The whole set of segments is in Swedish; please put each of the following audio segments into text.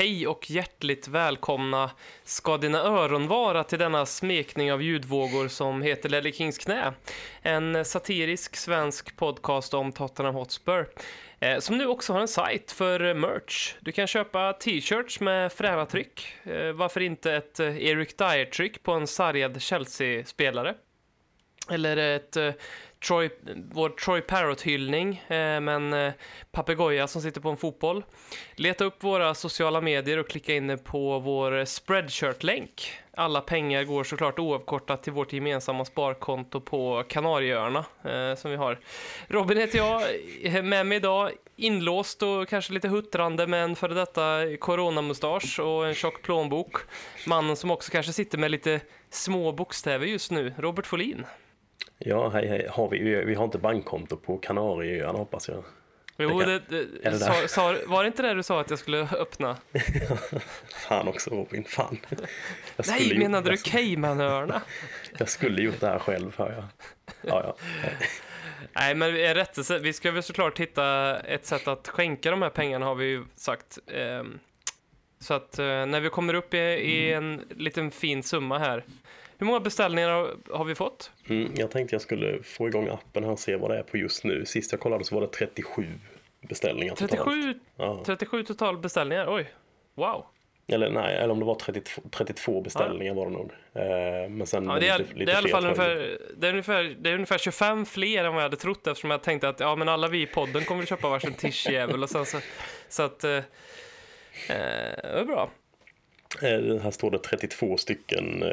Hej och hjärtligt välkomna ska dina öron vara till denna smekning av ljudvågor som heter Lelly Kings knä. En satirisk svensk podcast om Tottenham Hotspur. Eh, som nu också har en sajt för merch. Du kan köpa t-shirts med fräna tryck. Eh, varför inte ett eh, Eric Dyer-tryck på en sargad Chelsea-spelare? Eller ett Troy, vår Troy Parrott-hyllning eh, med en eh, papegoja som sitter på en fotboll. Leta upp våra sociala medier och klicka in på vår Spreadshirt-länk. Alla pengar går såklart oavkortat till vårt gemensamma sparkonto på Kanarieöarna eh, som vi har. Robin heter jag, med mig idag inlåst och kanske lite huttrande med en före detta coronamustasch och en tjock plånbok. Mannen som också kanske sitter med lite små bokstäver just nu, Robert Folin. Ja, hej hej. Har vi, vi, har inte bankkonto på Kanarieöarna hoppas jag. Jo, Det det, det, sa, sa, var det inte det du sa att jag skulle öppna? Fan också Robin, fan. Nej, menade du Caymanöarna? jag skulle gjort det här själv hör jag. Ja, ja. Nej, men är rättelse. Vi ska väl såklart hitta ett sätt att skänka de här pengarna har vi ju sagt. Ehm, Så att eh, när vi kommer upp i, i en liten fin summa här. Hur många beställningar har, vi fått? Mm, jag tänkte jag skulle få igång appen här och se vad det är på just nu. Sist jag kollade så var det 37 beställningar totalt. 37, Ja. 37 total beställningar. Oj, wow. Eller nej, eller om det var 32, 32 beställningar var det nog. Eh, men sen Ja, det, är, lite, det, lite är i alla fler ungefär, det, är ungefär, det är ungefär 25 fler än vad jag hade trott eftersom jag tänkte att ja, men alla vi i podden kommer att köpa varsin sen så, så att eh, eh, det är bra. Eh, Här står det 32 stycken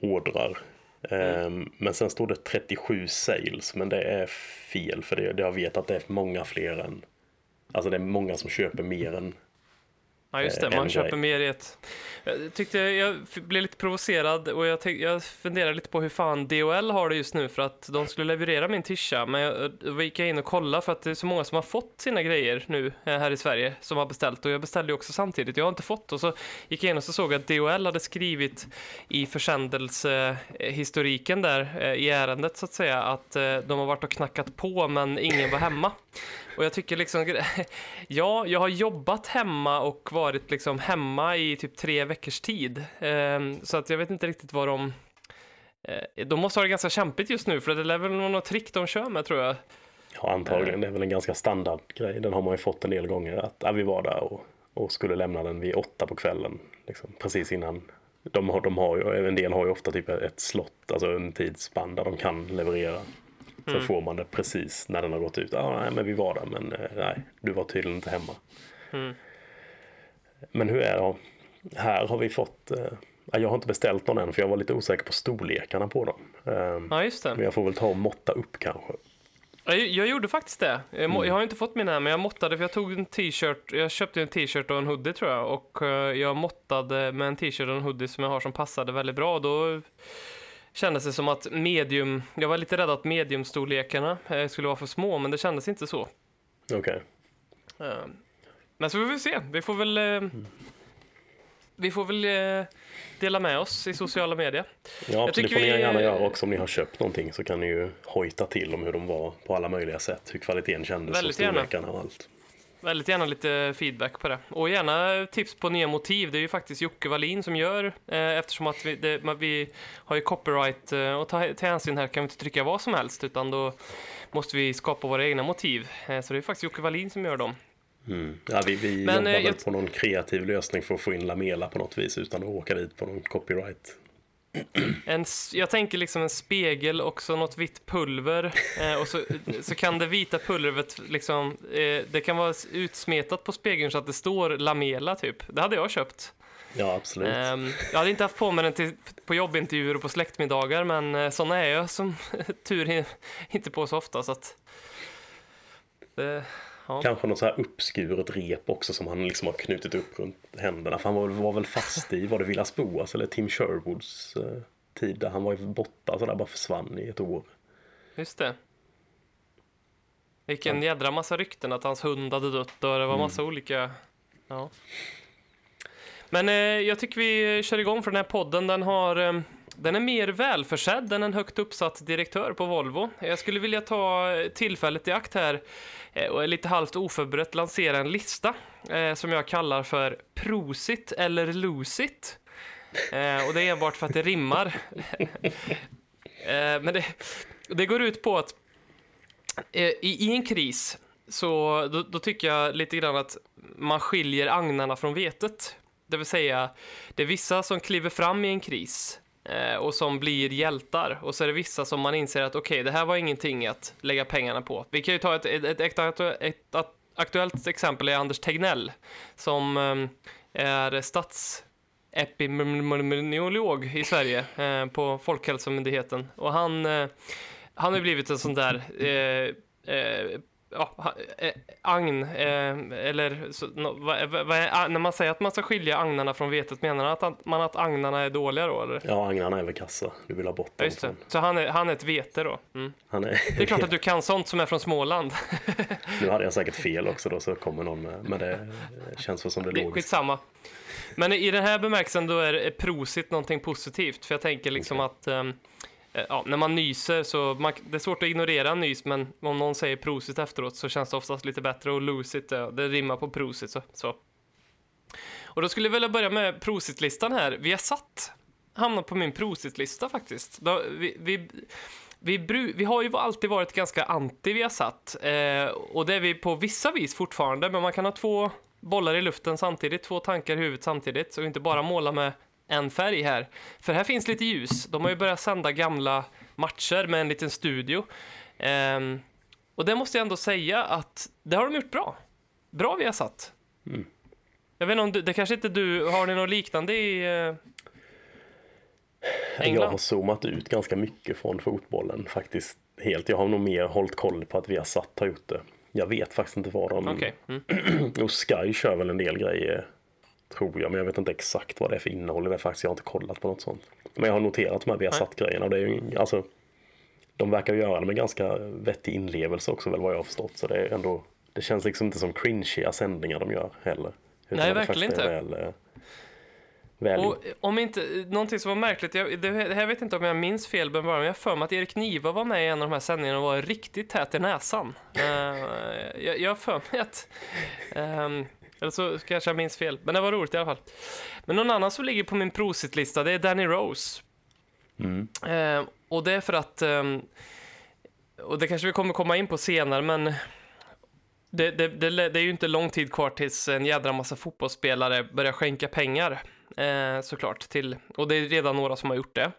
ordrar. Eh, Men sen står det 37 sales, men det är fel för det jag vet att det är många fler än... Alltså det är många som köper mer än... Ja, just det. Eh, Man köper mer i ett... Jag tyckte jag blev lite provocerad och jag, tänk, jag funderar lite på hur fan DHL har det just nu för att de skulle leverera min tisha. Men jag, då gick jag in och kollade för att det är så många som har fått sina grejer nu eh, här i Sverige som har beställt och jag beställde också samtidigt. Jag har inte fått och så gick jag in och så såg att DHL hade skrivit i försändelsehistoriken där eh, i ärendet så att säga att de har varit och knackat på men ingen var hemma. Och jag tycker liksom, ja, jag har jobbat hemma och varit liksom hemma i typ tre veckors tid. Ehm, så att jag vet inte riktigt vad de... Eh, de måste ha det ganska kämpigt just nu, för det är väl något trick de kör med tror jag. Ja, antagligen. Det är väl en ganska standard grej. Den har man ju fått en del gånger. Att ja, vi var där och, och skulle lämna den vid åtta på kvällen. Liksom, precis innan. De har, de har ju, en del har ju ofta typ ett slott, alltså en tidsspann där de kan leverera. Så Mm. får man det precis när den har gått ut. Ja, nej, men vi var där, men eh, nej, du var tydligen inte hemma. Mm. Men hur är det? Här har vi fått... Eh, ja, jag har inte beställt någon än för jag var lite osäker på storlekarna på dem. Eh, Ja, just Men det. jag får väl ta och måtta upp kanske. Jag, jag gjorde faktiskt det. Jag, må, jag har inte fått min än, men jag måttade för jag tog en t-shirt. Jag köpte en t-shirt och en hoodie tror jag. Och eh, jag måttade med en t-shirt och en hoodie som jag har som passade väldigt bra. Då kändes det som att medium... Jag var lite rädd att mediumstorlekarna eh, skulle vara för små, men det kändes inte så. Okej. Eh, Men så får vi se. Vi får väl... eh, Vi får väl eh, dela med oss i sociala medier. Ja, absolut. det får ni vi- gärna göra också om ni har köpt någonting så kan ni ju hojta till om hur de var på alla möjliga sätt. Hur kvaliteten kändes Väldigt och storlekarna och allt. Väldigt gärna lite feedback på det. Och gärna tips på nya motiv. Det är ju faktiskt Jocke Wallin som gör, eh, eftersom att vi, det, vi har ju copyright eh, och ta till hänsyn här kan vi inte trycka vad som helst, utan då måste vi skapa våra egna motiv. Eh, så det är faktiskt Jocke Wallin som gör dem. Mm. Ja, vi vi Men, jobbar eh, väl jag- på någon kreativ lösning för att få in Lamela på något vis utan att åka dit på någon copyright. en, jag tänker liksom en spegel och så något vitt pulver. Eh, och så, så kan det vita pulvret liksom, eh, det kan vara utsmetat på spegeln så att det står Lamela typ. Det hade jag köpt. Ja, absolut. Ehm, jag hade inte haft på mig den till, på jobbintervjuer och på släktmiddagar, men eh, såna är jag som tur inte på så ofta. Så att, det, ja. Kanske något så här uppskuret rep också som han liksom har knutit upp runt händerna. För han var, var väl fast i, var det Villas Boas eller Tim Sherwoods eh, tid där han var ju borta så där bara försvann i ett år. Just det. Vilken jädra massa rykten att hans hund hade dött och det var massa olika... Ja. Men eh, jag tycker vi kör igång för den här podden. Den, har, eh, den är mer välförsedd än en högt uppsatt direktör på Volvo. Jag skulle vilja ta eh, tillfället i akt här eh, och lite halvt oförberett lansera en lista eh, som jag kallar för Prosit eller Losit. Eh, och det är enbart för att det rimmar. eh, men det, det går ut på att eh, i, i en kris så då, då tycker jag lite grann att man skiljer agnarna från vetet. Det vill säga, det är vissa som kliver fram i en kris Eh, och som blir hjältar och så är det vissa som man inser att okej, det här var ingenting att lägga pengarna på. Vi kan ju ta ett, ett, ett, ett, ett, ett aktuellt exempel är Anders Tegnell som eh, är statsepidemiolog i Sverige eh, på Folkhälsomyndigheten och han eh, han har ju blivit en sån där eh, eh, ja, ha- eh, agn, eh, eller så, no, vad, vad, vad är, när man säger att man ska skilja agnarna från vetet, menar man att, man att agnarna är dåliga då? Eller? Ja, agnarna är väl kassa. Du vill ha bort Ja, dem. från- Så han är, han är ett vete då? Mm. Han är... Det är klart att du kan sånt som är från Småland. nu hade jag säkert fel också då så kommer någon med. Men det känns väl som det Det logiskt. skitsamma. Men i den här bemärkelsen då är prosit någonting positivt. För jag tänker liksom att ehm, eh, Eh, ja, när man nyser så man, det är svårt att ignorera en nys, men om någon säger prosit efteråt så känns det oftast lite bättre och lose det, eh, det rimmar på prosit. Så, så. Och då skulle jag vilja börja med prosit-listan här. Vi har satt hamnat på min prosit-lista faktiskt. Då, vi, vi, vi, bru, vi har ju alltid varit ganska anti Viasat eh, och det är vi på vissa vis fortfarande, men man kan ha två bollar i luften samtidigt, två tankar i huvudet samtidigt, så inte bara måla med en färg här. För här finns lite ljus. De har ju börjat sända gamla matcher med en liten studio. Ehm, och det måste jag ändå säga att det har de gjort bra. Bra Viasat. Mm. Jag vet inte om du, det kanske inte du, har ni något liknande i eh, Jag har England? zoomat ut ganska mycket från fotbollen faktiskt. Helt. Jag har nog mer hållit koll på att vi har satt har gjort det. Jag vet faktiskt inte vad de... Okej. Mm. Och Sky kör väl en del grejer, tror jag, men jag vet inte exakt vad det är för innehåll i det faktiskt. Jag har inte kollat på något sånt. Men jag har noterat de här Viasat-grejerna och det är ju, alltså, de verkar göra det med ganska vettig inlevelse också väl vad jag har förstått. Så det är ändå, det känns liksom inte som cringeiga sändningar de gör heller. Nej, det verkligen inte. Väl, eh, väl Och om inte, någonting som var märkligt, jag, det, det här vet inte om jag minns fel, men jag har för mig att Erik Niva var med i en av de här sändningarna och var riktigt tät i näsan. Eh, jag, har för mig att, ehm, eller så kanske jag minns fel, men det var roligt i alla fall. Men någon annan som ligger på min prosit-lista, det är Danny Rose. Mm. Eh, och det är för att, ehm, och det kanske vi kommer komma in på senare, men det, det, det, det är ju inte lång tid kvar tills en jädra massa fotbollsspelare börjar skänka pengar, eh, såklart, till, och det är redan några som har gjort det.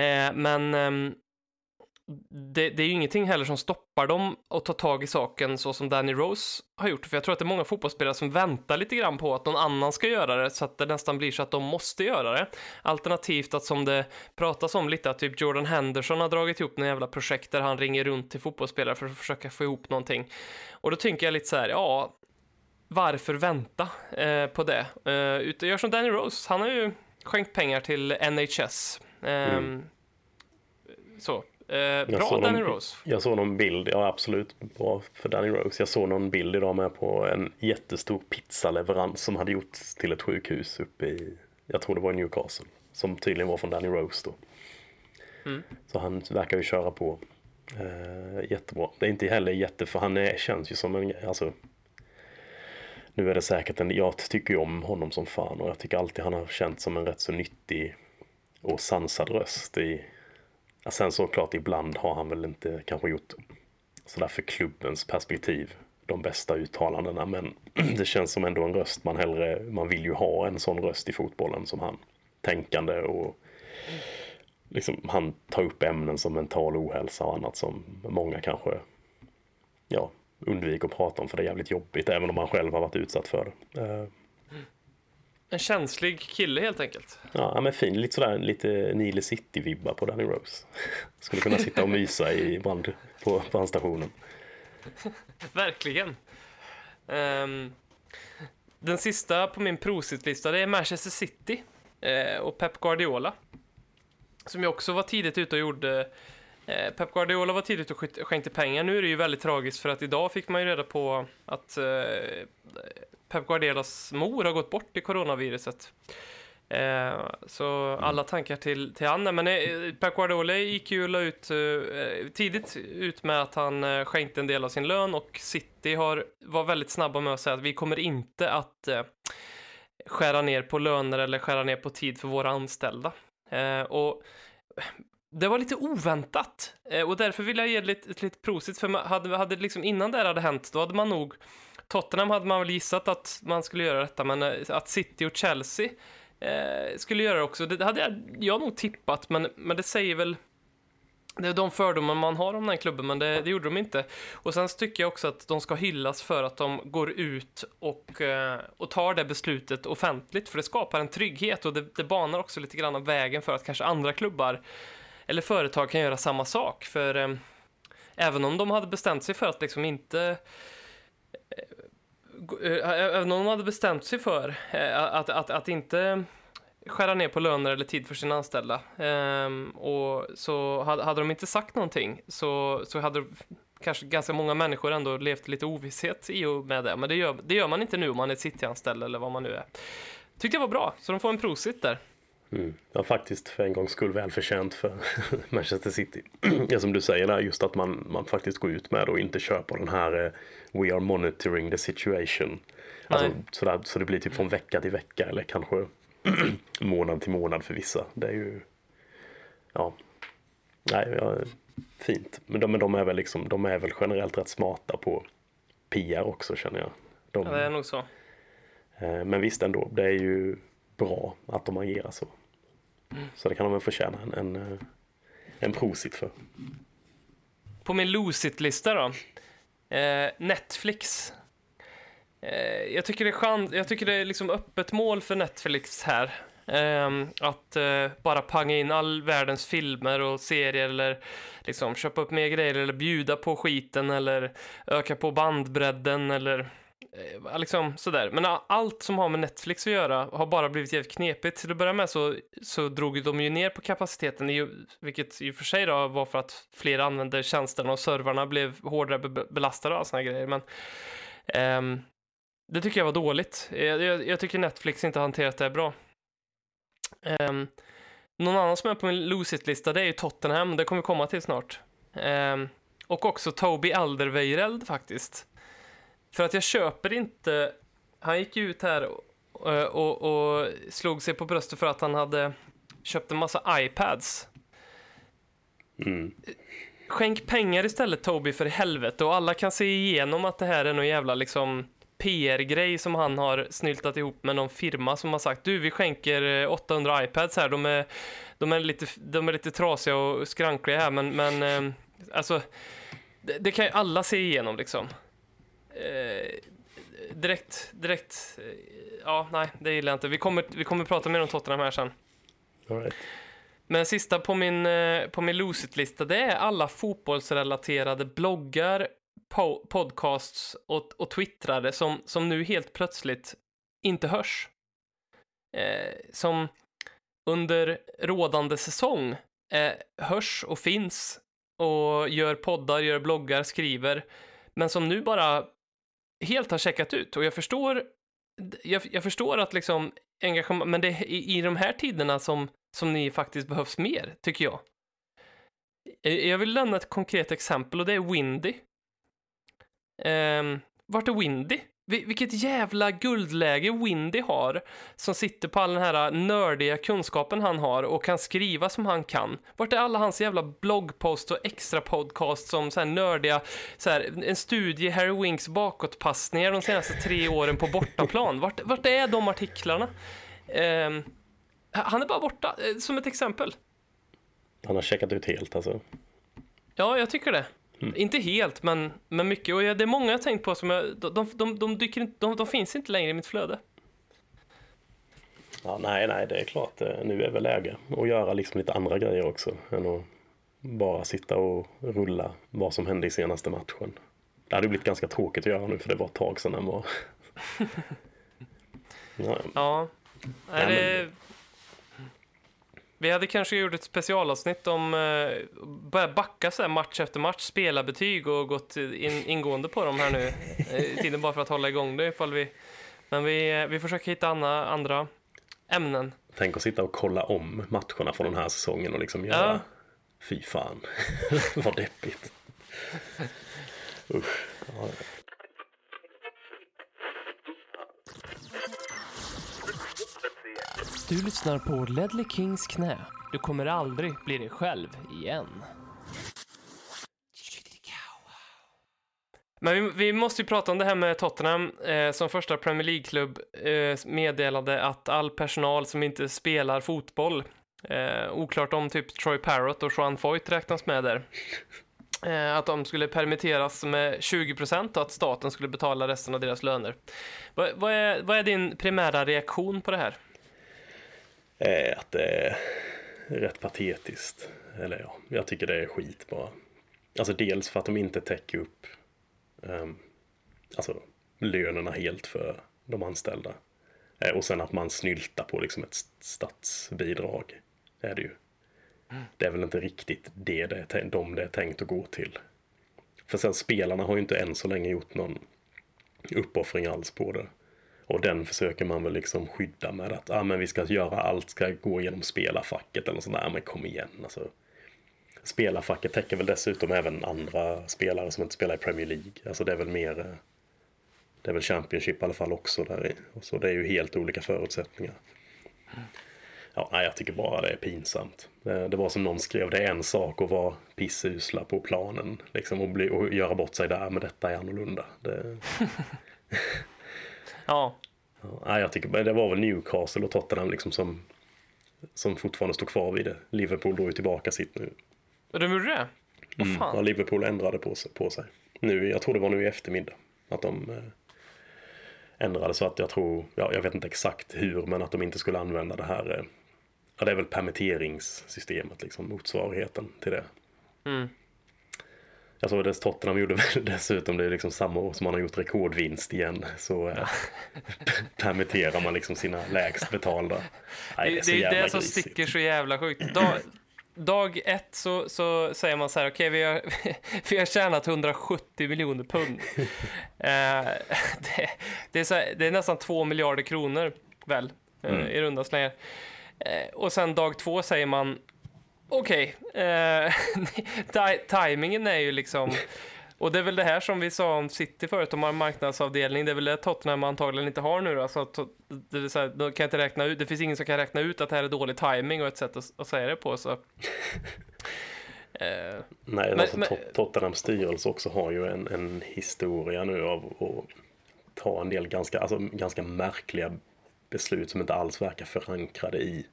Eh, men ehm, det, det är ju ingenting heller som stoppar dem att ta tag i saken så som Danny Rose har gjort. För jag tror att det är många fotbollsspelare som väntar lite grann på att någon annan ska göra det så att det nästan blir så att de måste göra det. Alternativt att som det pratas om lite att typ Jordan Henderson har dragit ihop en jävla projekt där han ringer runt till fotbollsspelare för att försöka få ihop någonting. Och då tänker jag lite så här, ja, varför vänta eh, på det? Eh, gör som Danny Rose, han har ju skänkt pengar till NHS. Ehm, Så, eh, bra Danny någon- Rose. Jag såg någon bild, ja absolut bra för Danny Rose. Jag såg någon bild idag med på en jättestor pizzaleverans som hade gjorts till ett sjukhus uppe i, jag tror det var i Newcastle. Som tydligen var från Danny Rose då. Mm. Så han verkar ju köra på eh, jättebra. Det är inte heller jätte, för han är, känns ju som en, alltså nu är det säkert en, jag tycker ju om honom som fan och jag tycker alltid han har känt som en rätt så nyttig och sansad röst i, Ja, sen såklart ibland har han väl inte kanske gjort sådär för klubbens perspektiv de bästa uttalandena men det känns som ändå en röst man hellre, man vill ju ha en sån röst i fotbollen som han. Tänkande och liksom, han tar upp ämnen som mental ohälsa och annat som många kanske ja, undviker att prata om för det är jävligt jobbigt även om man själv har varit utsatt för det. Eh, en känslig kille helt enkelt. Ja, men fin. Lite sådär lite Nile City-vibbar på Danny Rose. Skulle kunna sitta och mysa i brand, på brandstationen. Verkligen. Ehm, den sista på min Prosit-lista det är Manchester City eh, och Pep Guardiola. Som ju också var tidigt ute och gjorde... Eh, Pep Guardiola var tidigt och skänkte pengar. Nu är det ju väldigt tragiskt för att idag fick man ju reda på att eh, Pep Guardiolas mor har gått bort i coronaviruset. Eh, så alla tankar till, till Anne. Men eh, Pep Guardiola gick ju la ut eh, tidigt ut med att han eh, skänkte en del av sin lön och City har, var väldigt snabba med att säga att vi kommer inte att eh, skära ner på löner eller skära ner på tid för våra anställda. Eh, och det var lite oväntat och därför vill jag ge lite, ett litet prosit för man hade, hade liksom innan det här hade hänt då hade man nog Tottenham hade man väl gissat att man skulle göra detta men eh, att City och Chelsea eh, skulle göra det också det hade jag, jag nog tippat men, men det säger väl det är de fördomar man har om den här klubben, men det, det gjorde de inte. Och sen tycker jag också att de ska hyllas för att de går ut och, eh, och tar det beslutet offentligt, för det skapar en trygghet och det, det banar också lite grann av vägen för att kanske andra klubbar eller företag kan göra samma sak. För eh, även om de hade bestämt sig för att liksom inte eh, Även om de hade bestämt sig för eh, att, att, att inte skära ner på löner eller tid för sina anställda. Um, och så hade, hade de inte sagt någonting så, så hade kanske ganska många människor ändå levt i lite ovisshet i och med det. Men det gör, det gör man inte nu om man är cityanställd eller vad man nu är. Tyckte jag var bra, så de får en prosit där. Mm. Ja, faktiskt för en gångs skull välförtjänt för Manchester City. ja, som du säger där, just att man, man faktiskt går ut med och inte kör på den här eh, We are monitoring the situation. Alltså, sådär, så det blir typ från vecka till vecka eller kanske månad till månad för vissa. Det är ju, ja, nej, ja, fint. Men de, men de är väl liksom, de är väl generellt rätt smarta på PR också känner jag. De, Ja, det är nog så. Eh, Men visst ändå, det är ju bra att de agerar så. Så det kan de väl förtjäna en, en, eh, en prosit för. På min Lucid-lista då. Eh, Netflix. Eh, jag tycker det är chans, jag tycker det är liksom öppet mål för Netflix här. Eh, att eh, bara panga in all världens filmer och serier eller liksom köpa upp mer grejer eller bjuda på skiten eller öka på bandbredden eller Eh, liksom sådär. Men allt som har med Netflix att göra har bara blivit jävligt knepigt. Till att börja med så, så drog de ju ner på kapaciteten, vilket i och för sig då var för att fler använde tjänsterna och servrarna blev hårdare be- belastade och såna grejer. Men um, det tycker jag var dåligt. Jag, jag, jag tycker Netflix inte har hanterat det bra. Um, någon annan som är på min lose-it-lista det är ju Tottenham, det kommer vi komma till snart. Um, och också Toby Alderweireld faktiskt. För att jag köper inte... Han gick ju ut här och, och, och slog sig på bröstet för att han hade köpt en massa iPads. Mm. Skänk pengar istället Toby för helvete och alla kan se igenom att det här är någon jävla liksom PR-grej som han har snyltat ihop med någon firma som har sagt du vi skänker eh, 800 iPads här, de är, de är, lite, de är lite trasiga och skrankliga här men, men eh, alltså det, det kan ju alla se igenom liksom. Eh, direkt, direkt, eh, ja nej det gillar jag inte. Vi kommer, vi kommer prata mer om Tottenham här sen. All right. Men sista på min, eh, på min Lucid-lista, det är alla fotbollsrelaterade bloggar, po- podcasts och, och twittrare som, som nu helt plötsligt inte hörs. Eh, som under rådande säsong eh, hörs och finns och gör poddar, gör bloggar, skriver, men som nu bara helt har checkat ut. Och jag förstår, jag, jag förstår att liksom engagemang, men det är i, i de här tiderna som som ni faktiskt behövs mer, tycker jag. Eh, jag vill lämna ett konkret exempel och det är Windy. Um, vart är Windy? Vi- Vilket jävla guldläge Windy har som sitter på all den här nördiga kunskapen han har och kan skriva som han kan. Vart är alla hans jävla bloggpost och extra podcast som så här nördiga, så här, en studie Harry Winks bakåtpassningar de senaste tre åren på bortaplan. Vart, vart är de artiklarna? Ehm, Han är bara borta, eh, som ett exempel. Han har checkat ut helt alltså. Ja, jag tycker det. Inte helt, men, men mycket. Och det är många jag tänkt på som jag, de, de, de, dyker inte, de, de finns inte längre i mitt flöde. Ja, nej, nej, det är klart. eh, Nu är väl läge att göra liksom lite andra grejer också. Än att bara sitta och rulla vad som hände i senaste matchen. Det hade blivit ganska tråkigt att göra nu för det var ett tag sedan den var... ja, Ja. Nej, det... Vi hade kanske gjort ett specialavsnitt om eh, börja backa så match efter match, spela betyg och gått in, ingående på dem här nu eh, tiden bara för att hålla igång det ifall vi... Men vi, eh, vi försöker hitta andra, andra ämnen. tänk att sitta och kolla om matcherna från den här säsongen och liksom göra... Ja. Fy fan, vad deppigt. Usch. Ja, Du lyssnar på Ledley Kings knä. Du kommer aldrig bli dig själv igen. Men vi, vi måste ju prata om det här med Tottenham eh, som första Premier League-klubb eh, meddelade att all personal som inte spelar fotboll, eh, oklart om typ Troy Parrott och Joan Foyt räknas med där, eh, att de skulle permitteras med 20 procent och att staten skulle betala resten av deras löner. Vad, vad, är, vad är din primära reaktion på det här? Eh, att det är rätt patetiskt. Eller ja, jag tycker det är skit bara. Alltså dels för att de inte täcker upp ehm, alltså, lönerna helt för de anställda. Eh, och sen att man snyltar på liksom ett statsbidrag. Det är det ju. Det är väl inte riktigt det det är, de det är tänkt att gå till. För sen spelarna har ju inte än så länge gjort någon uppoffring alls på det. Och den försöker man väl liksom skydda med att ah, men vi ska göra allt, ska gå genom spelarfacket eller något sånt där. Ah, men kom igen alltså. Spelarfacket täcker väl dessutom även andra spelare som inte spelar i Premier League. Alltså det är väl mer, eh, det är väl Championship i alla fall också där i. Och så det är ju helt olika förutsättningar. Ja, nej, jag tycker bara det är pinsamt. Det, det var som någon skrev, det är en sak att vara pissusla på planen liksom, och, bli, och göra bort sig där, ah, men detta är annorlunda. Det, Ja, Ja, jag tycker det var väl Newcastle och Tottenham liksom som, som fortfarande står kvar vid det. Liverpool drog ju tillbaka sitt nu. de gjorde det? Vad Ja, fan? Liverpool ändrade på sig, på sig. Nu, jag tror det var nu i eftermiddag. Att de eh, ändrade så att jag tror, ja, jag vet inte exakt hur, men att de inte skulle använda det här. Eh, ja, det är väl permitteringssystemet, liksom motsvarigheten till det. Mm. Jag såg att Tottenham gjorde väl dessutom det är liksom samma år som man har gjort rekordvinst igen. Så eh, permitterar man liksom sina lägst betalda. Nej, Det, så det är jävla det som sticker så jävla sjukt. Dag, dag ett så, så säger man så här, okej vi, har, vi har tjänat 170 miljoner pund. Eh, det, det, är så här, det är nästan två miljarder kronor väl, eh, Mm. i runda slängar. Eh, och sen dag två säger man, okej, eh, ti- timingen är ju liksom och det är väl det här som vi sa om City förut, de har en marknadsavdelning. Det är väl det Tottenham antagligen inte har nu då. Så att, det vill säga, de kan inte räkna ut, det finns ingen som kan räkna ut att det här är dålig timing och ett sätt att, att säga det på. Så. Eh, Nej, Men- alltså men- Tot- Tottenhams styrelse också har ju en, en historia nu av att ta en del ganska, alltså, ganska märkliga beslut som inte alls verkar förankrade i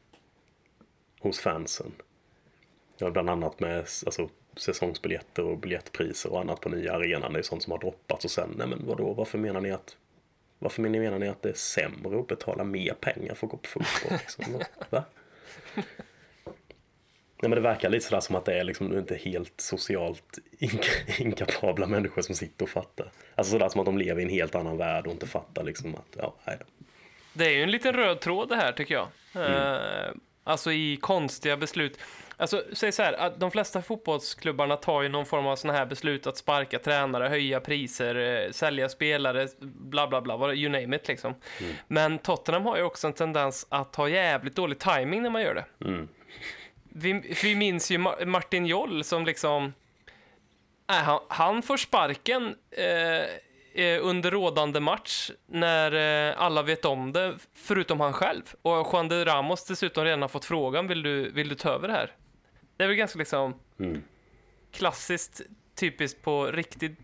hos fansen. Ja, bland annat med alltså, säsongsbiljetter och biljettpriser och annat på nya arenan. Det är sånt som har droppats och sen, nej men vadå, varför menar ni att varför menar ni att det är sämre att betala mer pengar för att gå på fotboll? Liksom? Va? Nej, men det verkar lite sådär som att det är liksom inte helt socialt ink- inkapabla människor som sitter och fattar. Alltså sådär som att de lever i en helt annan värld och inte fattar liksom att, ja, nej. det är ju en liten röd tråd det här tycker jag. Eh, alltså i konstiga beslut. Alltså, säg så här, att de flesta fotbollsklubbarna tar ju någon form av sådana här beslut att sparka tränare, höja priser, eh, sälja spelare, bla bla bla, vad- you name it liksom. Men Tottenham har ju också en tendens att ha jävligt dålig timing när man gör det. Mm. Vi, vi minns ju Ma- Martin Joll som liksom... Äh, han, han får sparken eh, eh, under rådande match när eh, alla vet om det, förutom han själv. Och Juan de Ramos dessutom redan har fått frågan, vill du, vill du ta över det här? Det är väl ganska liksom Mm. klassiskt, typiskt på riktigt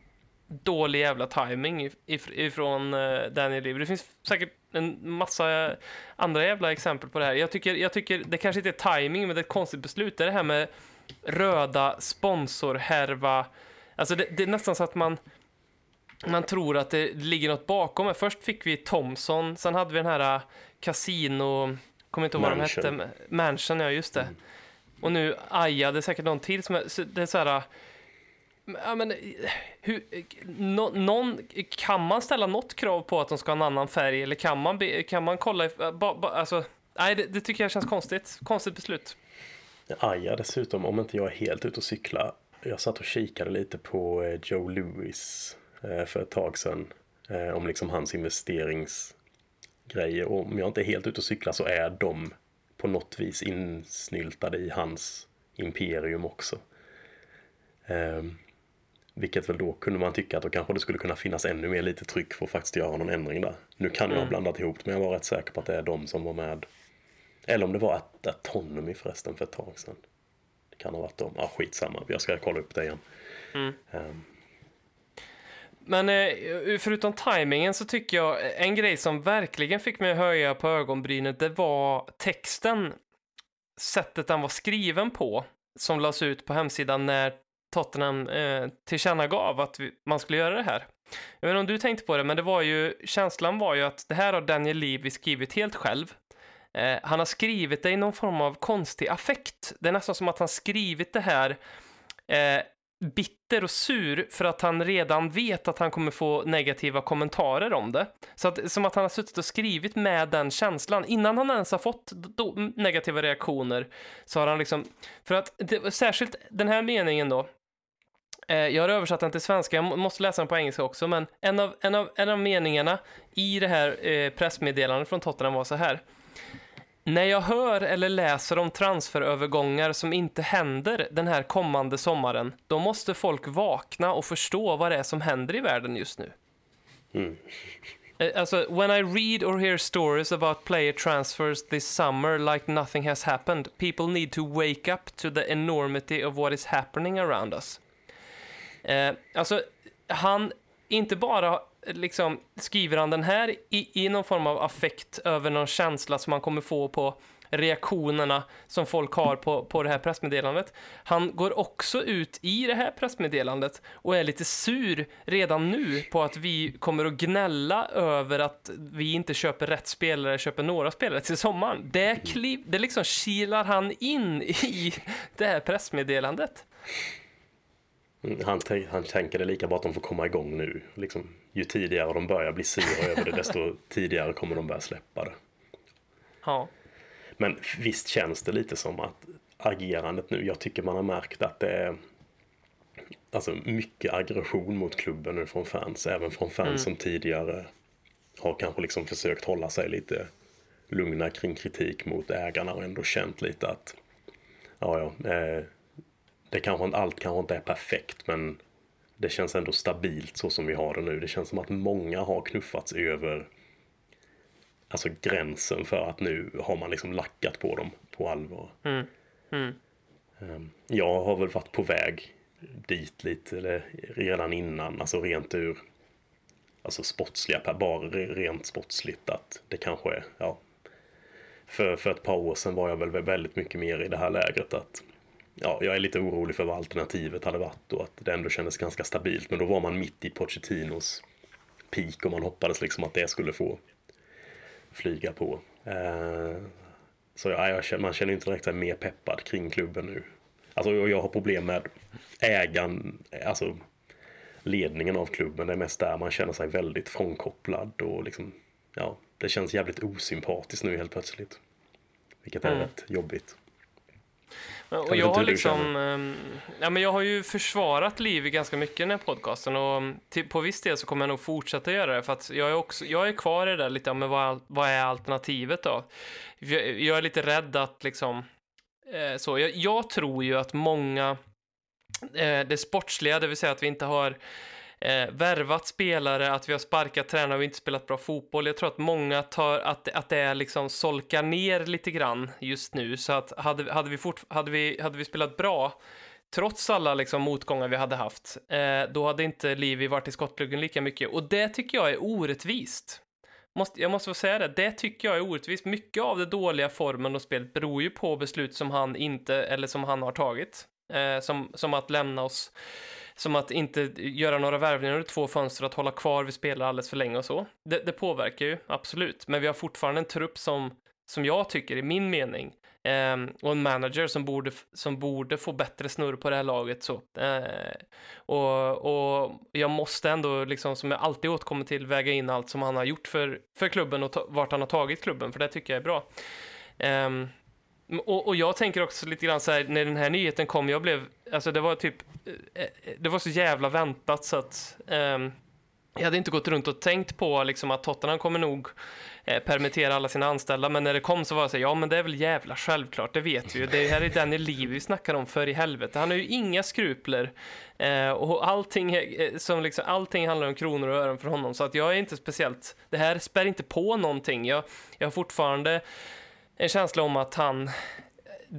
dålig jävla timing if- if- ifrån eh, Daniel Levy. Det finns säkert en massa andra jävla exempel på det här. Jag tycker, jag tycker det kanske inte är timing, men det är ett konstigt beslut. Det är det här med röda sponsorhärva. Alltså det, det är nästan så att man man tror att det ligger något bakom. Först fick vi Thomson, sen hade vi den här äh, Casino, kommer inte ihåg vad de hette. Mansion, ja just det. Och nu Aja, det är säkert någon till som är, så det är så här. Ja, men, hur, no, någon, kan man ställa något krav på att de ska ha en annan färg eller kan man, be, kan man kolla? Ba, ba, alltså, nej, det, det tycker jag känns konstigt. Konstigt beslut. Aja dessutom, om inte jag är helt ute och cykla. Jag satt och kikade lite på eh, Joe Louis eh, för ett tag sedan. Eh, om liksom hans investeringsgrejer. Och om jag inte är helt ute och cykla så är de på något vis insnyltade i hans imperium också. Ehm, vilket väl då kunde man tycka att då kanske det skulle kunna finnas ännu mer lite tryck för att faktiskt göra någon ändring där. Nu kan jag ha blandat ihop men jag var rätt säker på att det är de som var med. Eller om det var At- Autonomy förresten för ett tag sedan. Det kan ha varit dem. Ja, skitsamma. Jag ska kolla upp det igen. Ehm, men eh, förutom tajmingen så tycker jag eh, en grej som verkligen fick mig att höja på ögonbrynet, det var texten. Sättet den var skriven på, som lades ut på hemsidan när Tottenham eh, tillkännagav att vi, man skulle göra det här. Jag vet inte om du tänkte på det, men det var ju, känslan var ju att det här har Daniel Levy skrivit helt själv. Eh, han har skrivit det i någon form av konstig affekt. Det är nästan som att han skrivit det här eh, bitter och sur för att han redan vet att han kommer få negativa kommentarer om det. Så att, som att han har suttit och skrivit med den känslan. Innan han ens har fått då, negativa reaktioner så har han liksom... För att, det, särskilt den här meningen då. Eh, jag har översatt den till svenska, jag måste läsa den på engelska också, men en av, en av, en av meningarna i det här eh, pressmeddelandet från Tottenham var så här. När jag hör eller läser om transferövergångar som inte händer den här kommande sommaren, då måste folk vakna och förstå vad det är som händer i världen just nu. Eh, Alltså, when I read or hear stories about player transfers this summer like nothing has happened, people need to wake up to the enormity of what is happening around us. Eh, alltså, han, inte bara liksom skriver han den här i, i någon form av affekt över någon känsla som han kommer få på reaktionerna som folk har på, på det här pressmeddelandet. Han går också ut i det här pressmeddelandet och är lite sur redan nu på att vi kommer att gnälla över att vi inte köper rätt spelare, köper några spelare till sommaren. Det, kliv, det liksom kilar han in i det här pressmeddelandet mm, han, han tänker det lika bra att de får komma igång nu. Liksom, ju tidigare de börjar bli sura över det, desto tidigare kommer de börja släppa det. Ja. Men visst känns det lite som att agerandet nu, jag tycker man har märkt att det är alltså mycket aggression mot klubben nu från fans, även från fans som tidigare har kanske liksom försökt hålla sig lite lugna kring kritik mot ägarna och ändå känt lite att ja, ja, eh, det kanske allt kanske inte är perfekt men det känns ändå stabilt så som vi har det nu. Det känns som att många har knuffats över alltså gränsen för att nu har man liksom lackat på dem på allvar. Ehm, Jag har väl varit på väg dit lite eller redan innan, alltså rent ur alltså sportsliga, bara re- rent sportsligt att det kanske är, ja. För, för ett par år sedan var jag väl väldigt mycket mer i det här lägret att ja, jag är lite orolig för vad alternativet hade varit och att det ändå kändes ganska stabilt. Men då var man mitt i Pochettinos peak och man hoppades liksom att det skulle få flyga på. Eh, så ja, känner, man känner inte direkt sig mer peppad kring klubben nu. Alltså jag har problem med ägaren, alltså ledningen av klubben. Det är mest där man känner sig väldigt frånkopplad och liksom, ja, det känns jävligt osympatiskt nu helt plötsligt. Vilket är Mm. rätt jobbigt. Och jag har liksom, ehm, ja, men jag har ju försvarat Liv ganska mycket i den här podcasten och mm, till, på viss del så kommer jag nog fortsätta göra det för att jag är, också, jag är kvar i det där lite, men vad, vad är alternativet då? Jag, jag är lite rädd att liksom, eh, så, jag, jag tror ju att många, eh, det sportsliga, det vill säga att vi inte har eh, värvat spelare, att vi har sparkat tränare och inte spelat bra fotboll. Jag tror att många tar att, att det är liksom solkar ner lite grann just nu. Så att hade, hade, vi, fort, hade, vi, hade vi spelat bra trots alla liksom, motgångar vi hade haft, eh, då hade inte Livi varit i skottgluggen lika mycket. Och det tycker jag är orättvist. Måste, jag måste få säga det, det tycker jag är orättvist. Mycket av det dåliga formen och spelet beror ju på beslut som han inte, eller som han har tagit. Eh, som, som att lämna oss, som att inte göra några värvningar under två fönster, att hålla kvar vid spelare alldeles för länge och så. Det, det påverkar ju, absolut. Men vi har fortfarande en trupp som, som jag tycker, i min mening, eh, och en manager som borde, som borde få bättre snurr på det här laget. Så. Eh, och, och jag måste ändå, liksom, som jag alltid återkommer till, väga in allt som han har gjort för, för klubben och ta, vart han har tagit klubben, för det tycker jag är bra. Eh, Mm, och, och, jag tänker också lite grann så här, när den här nyheten kom, jag blev, alltså det var typ, eh, eh, det var så jävla väntat så att um, jag hade inte gått runt och tänkt på liksom, att Tottenham kommer nog eh, permittera alla sina anställda, men när det kom så var det så här, ja men det är väl jävla självklart, det vet vi ju. Det här är Danny Levy vi snackar om för i helvete. Han har ju inga skrupler eh, och allting, eh, som liksom, allting handlar om kronor och ören för honom, så att jag är inte speciellt, det här spär inte på någonting. Jag, jag har fortfarande en känsla om att han,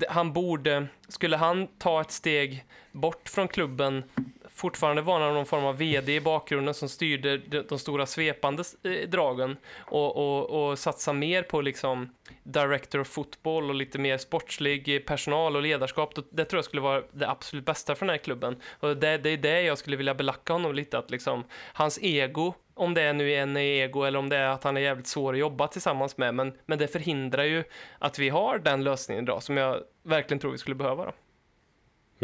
han borde, skulle han ta ett steg bort från klubben, fortfarande vara någon form av vd i bakgrunden som styrde de, stora svepande eh, dragen och, och, och satsa mer på liksom director of football och lite mer sportslig personal och ledarskap. Det tror jag skulle vara det absolut bästa för den här klubben. Och det, det är det jag skulle vilja belacka honom lite, att liksom hans ego om det nu är en ego eller om det är att han är jävligt svår att jobba tillsammans med. Men, men det förhindrar ju att vi har den lösningen idag som jag verkligen tror vi skulle behöva. Då.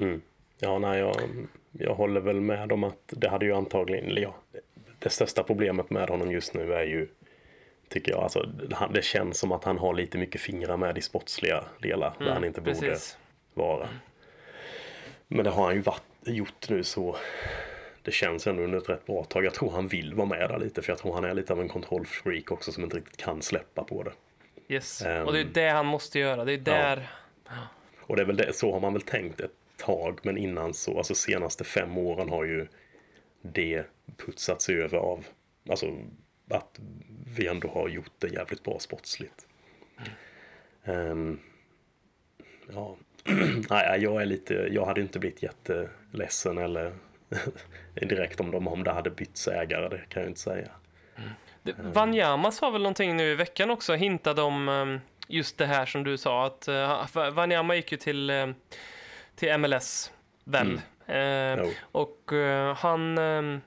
Mm. Ja, nej, jag, jag håller väl med om att det hade ju antagligen, ja, det största problemet med honom just nu är ju, tycker jag, alltså det känns som att han har lite mycket fingrar med i sportsliga delar mm, där han inte precis. borde vara. Men det har han ju varit, gjort nu så det känns ändå under ett rätt bra tag. Jag tror han vill vara med där lite för jag tror han är lite av en kontrollfreak också som inte riktigt kan släppa på det. Yes, um, och det är det han måste göra. Det är där... Ja. Och det är väl det, så har man väl tänkt ett tag, men innan så, alltså senaste fem åren har ju det putsats över av, alltså att vi ändå har gjort det jävligt bra sportsligt. Mm. Um, ja, nej, jag är lite, jag hade inte blivit jätteledsen eller direkt om, de, om det hade bytts ägare, det kan jag inte säga. Mm. Wanyama sa väl någonting nu i veckan också, hintade om ehm, just det här som du sa, att uh, Wanyama gick ju till, uh, till MLS, väl? Mm. Uh, och uh, han um,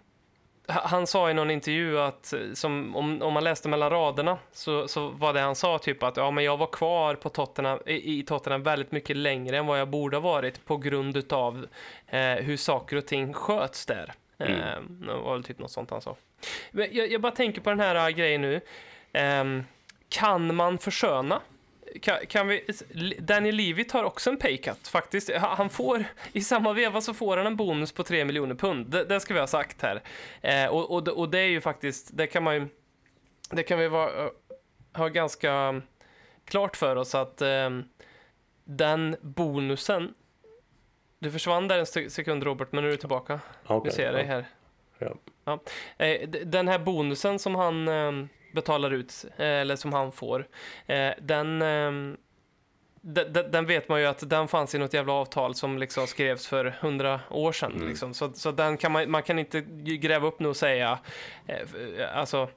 han sa i någon intervju att som, om, om man läste mellan raderna så, så var det han sa typ att ja, men jag var kvar på Tottenham, i, i Tottenham väldigt mycket längre än vad jag borde ha varit på grund av eh, hur saker och ting sköts där. Mm. Eh, det var väl typ något sånt han sa. Jag, jag bara tänker på den här uh, grejen nu. Eh, kan man försköna kan, kan vi, Danny Levy tar också en paycut faktiskt. Han får, i samma veva så får han en bonus på 3 miljoner pund. Det, det, ska vi ha sagt här. Eh, och, och, och, det är ju faktiskt, det kan man ju, det kan vi vara, ha ganska klart för oss att eh, den bonusen, du försvann där en sekund Robert, men nu är du tillbaka. Okay, vi ser dig här. Ja. ja. Eh, den här bonusen som han ehm, betalar ut, eh, eller som han får, eh, den, ehm, den, den vet man ju att den fanns i något jävla avtal som liksom skrevs för hundra år sedan. Mm. Liksom. Så, så den kan man, man kan inte gräva upp nu och säga, eh, alltså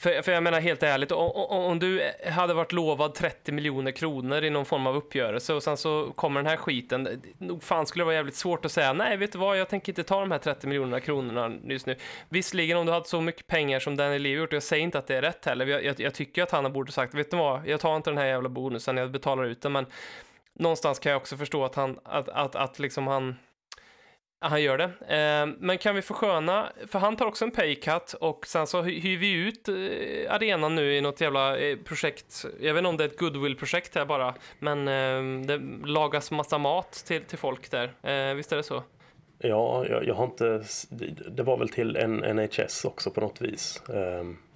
för, för jag menar helt ärligt, om, om, du hade varit lovad 30 miljoner kronor i någon form av uppgörelse och sen så kommer den här skiten, nog fan skulle det vara jävligt svårt att säga nej, vet du vad, jag tänker inte ta de här 30 miljonerna kronorna just nu. Visserligen om du hade så mycket pengar som Danny Levy gjort, och jag säger inte att det är rätt heller, jag, jag, jag tycker att han borde sagt, vet du vad, jag tar inte den här jävla bonusen, jag betalar ut den, men någonstans kan jag också förstå att han, att, att, att liksom han han gör det. Eh, men kan vi försköna, för han tar också en paycut och sen så hyr vi ut eh, arenan nu i något jävla eh, projekt. Jag vet inte om det är ett goodwill-projekt här bara, men det lagas massa mat till, till folk där. Visst är det så? Ja, jag, jag har inte... Det var väl till en NHS också på något vis.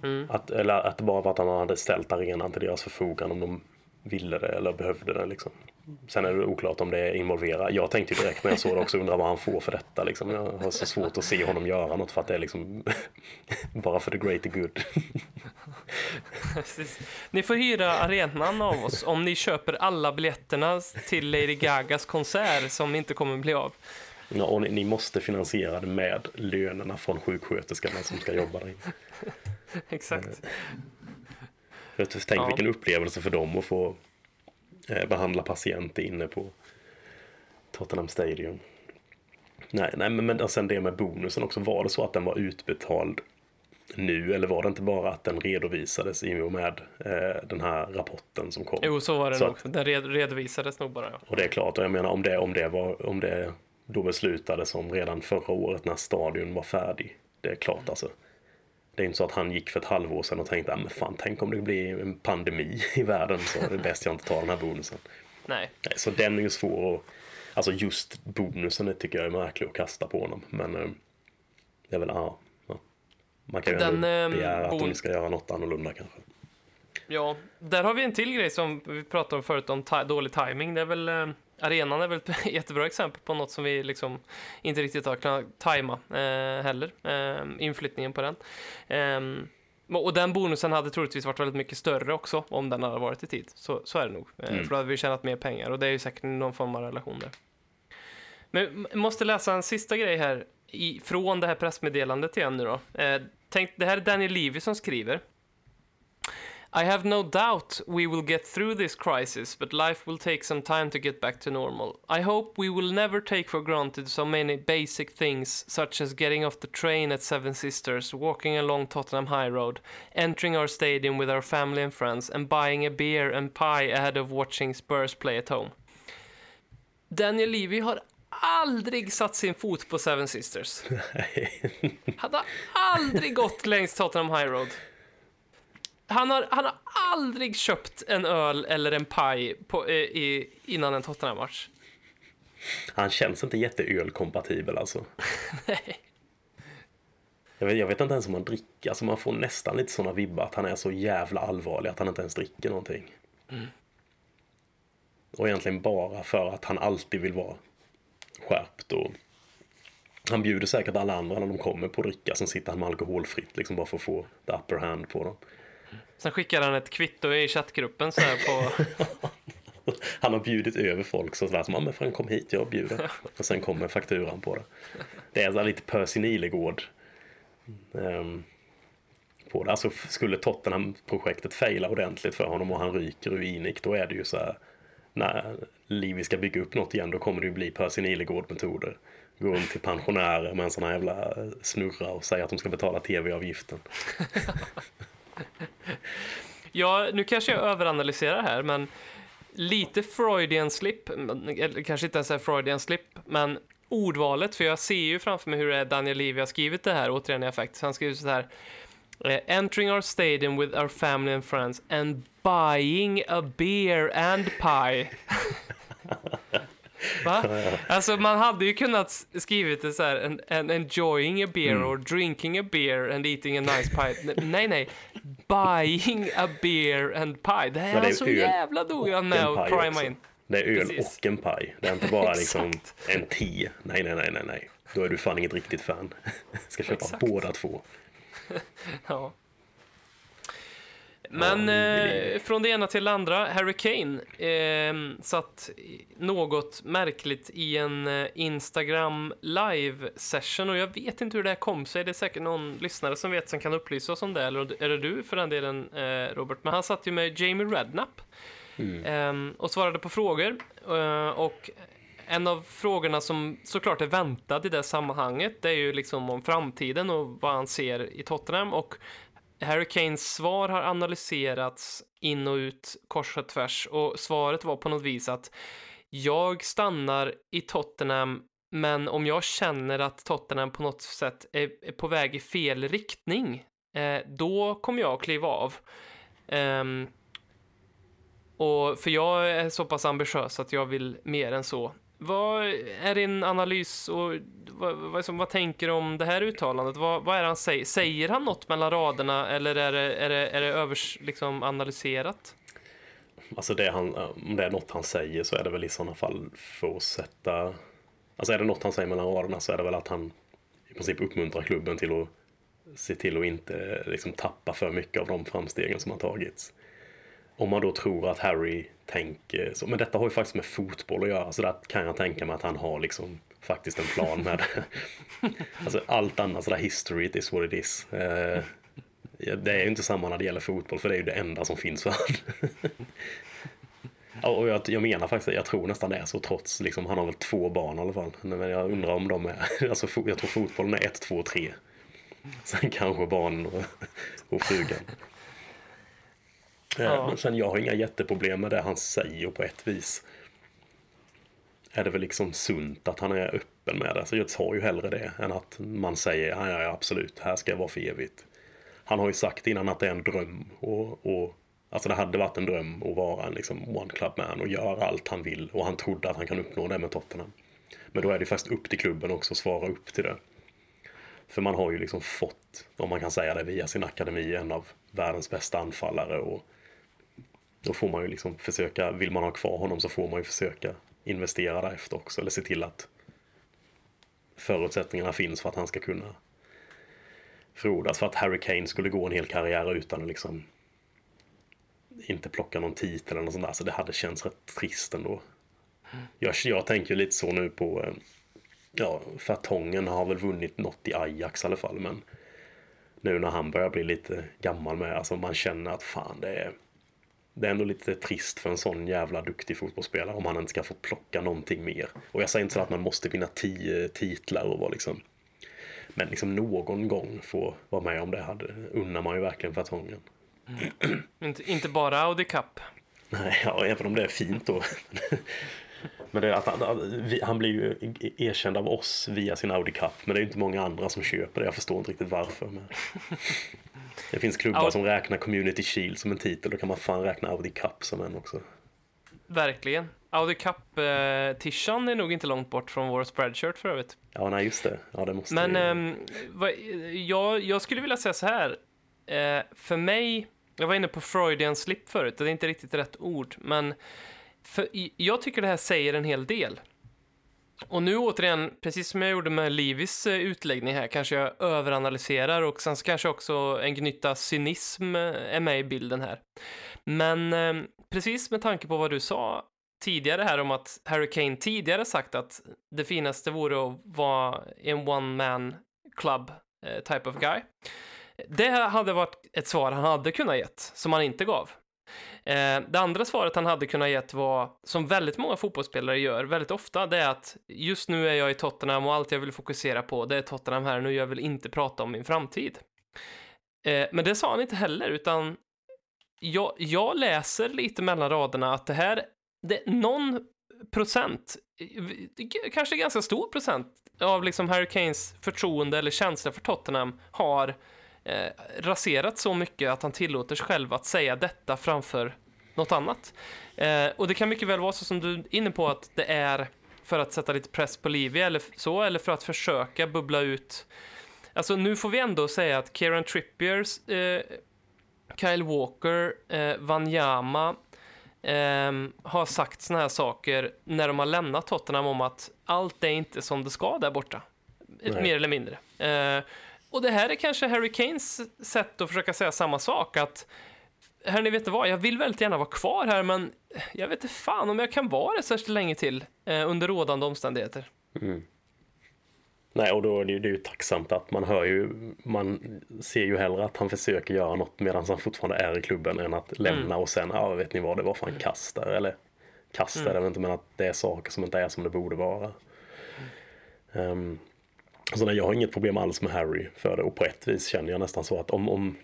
Mm. Att, eller att det bara var att han hade ställt arenan till deras förfogande om de ville det eller behövde det liksom. Sen är det oklart om det är involverat. Jag tänkte ju direkt när jag såg det också, undra vad han får för detta. Liksom. Jag har så svårt att se honom göra något för att det är liksom bara för the greater good. Precis. Ni får hyra arenan av oss om ni köper alla biljetterna till Lady Gagas konsert som inte kommer bli av. Ja, och ni, ni måste finansiera det med lönerna från sjuksköterskorna som ska jobba där inne. Exakt. Tänk Ja. vilken upplevelse för dem att få behandla patienter inne på Tottenham Stadium. Nej, nej men, men och sen det med bonusen också. Var det så att den var utbetald nu eller var det inte bara att den redovisades i och med eh, den här rapporten som kom? Jo, så var det Så nog. att- Den red redovisades nog bara. Ja. Och det är klart, och jag menar om det, om det, var, om det då beslutades om redan förra året när stadion var färdig. Det är klart alltså. Det är inte så att han gick för ett halvår sedan och tänkte, ah, men fan tänk om det blir en pandemi i världen så är det bäst jag inte tar den här bonusen. Nej, så den är ju svår att, alltså just bonusen tycker jag är märklig att kasta på honom. Men eh, det är väl, ja. ja. Man kan ju Den, ändå eh, begära att de ska göra något annorlunda kanske. Ja, där har vi en till grej som vi pratade om förut om dålig timing. Det är väl, eh, arenan är väl ett jättebra exempel på något som vi liksom inte riktigt har kunnat tajma eh, heller. Eh, inflyttningen på den. Ehm, och den bonusen hade troligtvis varit väldigt mycket större också om den hade varit i tid. Så, så är det nog. Eh, Mm. För då hade vi tjänat mer pengar och det är ju säkert någon form av relation där. Men jag måste läsa en sista grej här i, från det här pressmeddelandet igen nu då. Eh, tänk, det här är Daniel Levy som skriver. I have no doubt we will get through this crisis, but life will take some time to get back to normal. I hope we will never take for granted so many basic things, such as getting off the train at Seven Sisters, walking along Tottenham High Road, entering our stadium with our family and friends, and buying a beer and pie ahead of watching Spurs play at home. Daniel Levy har aldrig satt sin fot på Seven Sisters. Han har aldrig gått längs Tottenham High Road. Han har, han har aldrig köpt en öl eller en paj på, eh, i, innan en Tottenham-match. Han känns inte jätteölkompatibel alltså. Nej. Jag vet, jag vet inte ens om han dricker, alltså man får nästan lite sådana vibbar att han är så jävla allvarlig att han inte ens dricker någonting. Och egentligen bara för att han alltid vill vara skärpt och han bjuder säkert alla andra när de kommer på dricka, sen sitter han med alkoholfritt liksom bara för att få the upper hand på dem. Sen skickar han ett kvitto i chattgruppen så här på... Han har bjudit över folk så sådär som, ja men fan kom hit, jag bjuder. Och sen kommer fakturan på det. Det är så här lite Percy Nilegård. ehm, på det. Alltså skulle Tottenham-projektet fejla ordentligt för honom och han ryker ur Inik, då är det ju så här, när Livi ska bygga upp något igen, då kommer det ju bli Percy Nilegård-metoder. Gå runt till pensionärer med en sån här jävla snurra och säga att de ska betala tv-avgiften. Ja, nu kanske jag överanalyserar här, men lite Freudian slip, eller kanske inte ens är Freudian slip, men ordvalet, för jag ser ju framför mig hur det är Daniel Levy har skrivit det här, återigen i affekt. Så han skriver så här. Eh, entering our stadium with our family and friends and buying a beer and pie. Va? Alltså man hade ju kunnat skrivit det så här, and, and enjoying a beer or drinking a beer and eating a nice pie. Nej, nej. Buying a beer and pie. Det här är Ja, det är han så öl jävla noggrann med en att prima in. Det är öl Precis. och en paj. Det är inte bara liksom en te. Nej, nej, nej, nej, nej. Då är du fan inget riktigt fan. Ska köpa Exakt. båda två. Ja. Men eh, från det ena till det andra, Harry Kane eh, satt något märkligt i en eh, Instagram live session. Och jag vet inte hur det här kom sig. Det är säkert någon lyssnare som vet som kan upplysa oss om det, eller är det du för den delen eh, Robert? Men han satt ju med Jamie Redknapp eh, och svarade på frågor. Eh, och en av frågorna som såklart är väntad i det sammanhanget, det är ju liksom om framtiden och vad han ser i Tottenham. Och Harry Kanes svar har analyserats in och ut, kors och tvärs och svaret var på något vis att jag stannar i Tottenham men om jag känner att Tottenham på något sätt är, på väg i fel riktning, eh, då kommer jag att kliva av. Ehm, och för jag är så pass ambitiös att jag vill mer än så. Vad är din analys och vad, vad, vad tänker du om det här uttalandet? Vad, vad är han säger? Säger han något mellan raderna eller är det, är det, är det övers, liksom analyserat? alltså det han, om det är något han säger så är det väl i sådana fall för att sätta... Alltså är det något han säger mellan raderna så är det väl att han i princip uppmuntrar klubben till att se till att inte liksom tappa för mycket av de framstegen som har tagits. Om man då tror att Harry tänker så, men detta har ju faktiskt med fotboll att göra, så där kan jag tänka mig att han har liksom faktiskt en plan med det. alltså allt annat sådär history, it is what it is. Eh, det är ju inte samma när det gäller fotboll, för det är ju det enda som finns för honom. Och jag, jag menar faktiskt, jag tror nästan det är så trots, liksom, han har väl två barn i alla fall. Men jag undrar om de är, alltså jag tror fotbollen är ett, två, tre. Sen kanske barnen och, och frugan. Ja. Eh, men sen jag har inga jätteproblem med det han säger på ett vis. Är det väl liksom sunt att han är öppen med det. Så jag tar ju hellre det än att man säger ja, ja absolut, här ska jag vara för evigt. Han har ju sagt innan att det är en dröm och, och Alltså det hade varit en dröm att vara en liksom one club man och göra allt han vill och han trodde att han kan uppnå det med Tottenham. Men då är det faktiskt upp till klubben också att svara upp till det. För man har ju liksom fått, om man kan säga det, via sin akademi en av världens bästa anfallare och då får man ju liksom försöka, vill man ha kvar honom så får man ju försöka investera därefter också eller se till att förutsättningarna finns för att han ska kunna frodas. För att Harry Kane skulle gå en hel karriär utan att liksom inte plocka någon titel eller något sånt där. Så det hade känts rätt trist ändå. Jag, jag tänker lite så nu på, eh, ja, Fertongen har väl vunnit något i Ajax i alla fall. Men nu när han börjar bli lite gammal med, alltså man känner att fan det är, det är ändå lite trist för en sån jävla duktig fotbollsspelare om han inte ska få plocka någonting mer. Och jag säger inte så att man måste vinna tio titlar och vara liksom men liksom någon gång få vara med om det hade unnar man ju verkligen Fertongen. Mm. inte, inte bara Audi Cup. Nej, ja, även om det är fint då. Men det är att han, han blir ju erkänd av oss via sin Audi Cup. Men det är inte många andra som köper det. Jag förstår inte riktigt varför. Men... Det finns klubbar som räknar Community Shield som en titel. Då kan man fan räkna Audi Cup som en också. Verkligen. Audi Cup-tishan är nog inte långt bort från vår spreadshirt för övrigt. Ja, nej just det. Ja, det måste Men eh, vad, jag, jag skulle vilja säga så här. Eh, för mig, jag var inne på Freudian slip förut, det är inte riktigt rätt ord, men för, jag tycker det här säger en hel del. Och nu återigen, precis som jag gjorde med Livis eh, utläggning här, kanske jag överanalyserar och sen kanske också en gnytta cynism eh, är med i bilden här. Men eh, precis med tanke på vad du sa tidigare här om att Harry Kane tidigare sagt att det finaste vore att vara en one man club type of guy. Det hade varit ett svar han hade kunnat gett, som han inte gav. Eh, det andra svaret han hade kunnat gett var, som väldigt många fotbollsspelare gör väldigt ofta, det är att just nu är jag i Tottenham och allt jag vill fokusera på det är Tottenham här nu, jag vill inte prata om min framtid. Eh, men det sa han inte heller, utan jag, jag läser lite mellan raderna att det här, det, någon procent, kanske ganska stor procent av liksom Harry Kanes förtroende eller känsla för Tottenham har eh, raserat så mycket att han tillåter sig själv att säga detta framför något annat. Eh, och det kan mycket väl vara så som du är inne på att det är för att sätta lite press på Livia eller så, eller för att försöka bubbla ut. Alltså nu får vi ändå säga att Kieran Trippiers, eh, Kyle Walker, eh, Wanyama eh, har sagt såna här saker när de har lämnat Tottenham om att allt är inte som det ska där borta. Nej. Mer eller mindre. Eh, och det här är kanske Harry Kanes sätt att försöka säga samma sak, att hörni, vet du vad, jag vill väldigt gärna vara kvar här, men jag vet inte fan om jag kan vara det särskilt länge till eh, under rådande omständigheter. Mm. Nej, och då är det, det är ju tacksamt att man hör ju, man ser ju hellre att han försöker göra något medan han fortfarande är i klubben än att lämna mm. och sen, ja vet ni vad, det var fan kast där, eller kast mm. är inte, men att det är saker som inte är som det borde vara. Um, så nej, jag har inget problem alls med Harry för det. Och på ett vis känner jag nästan så att om, om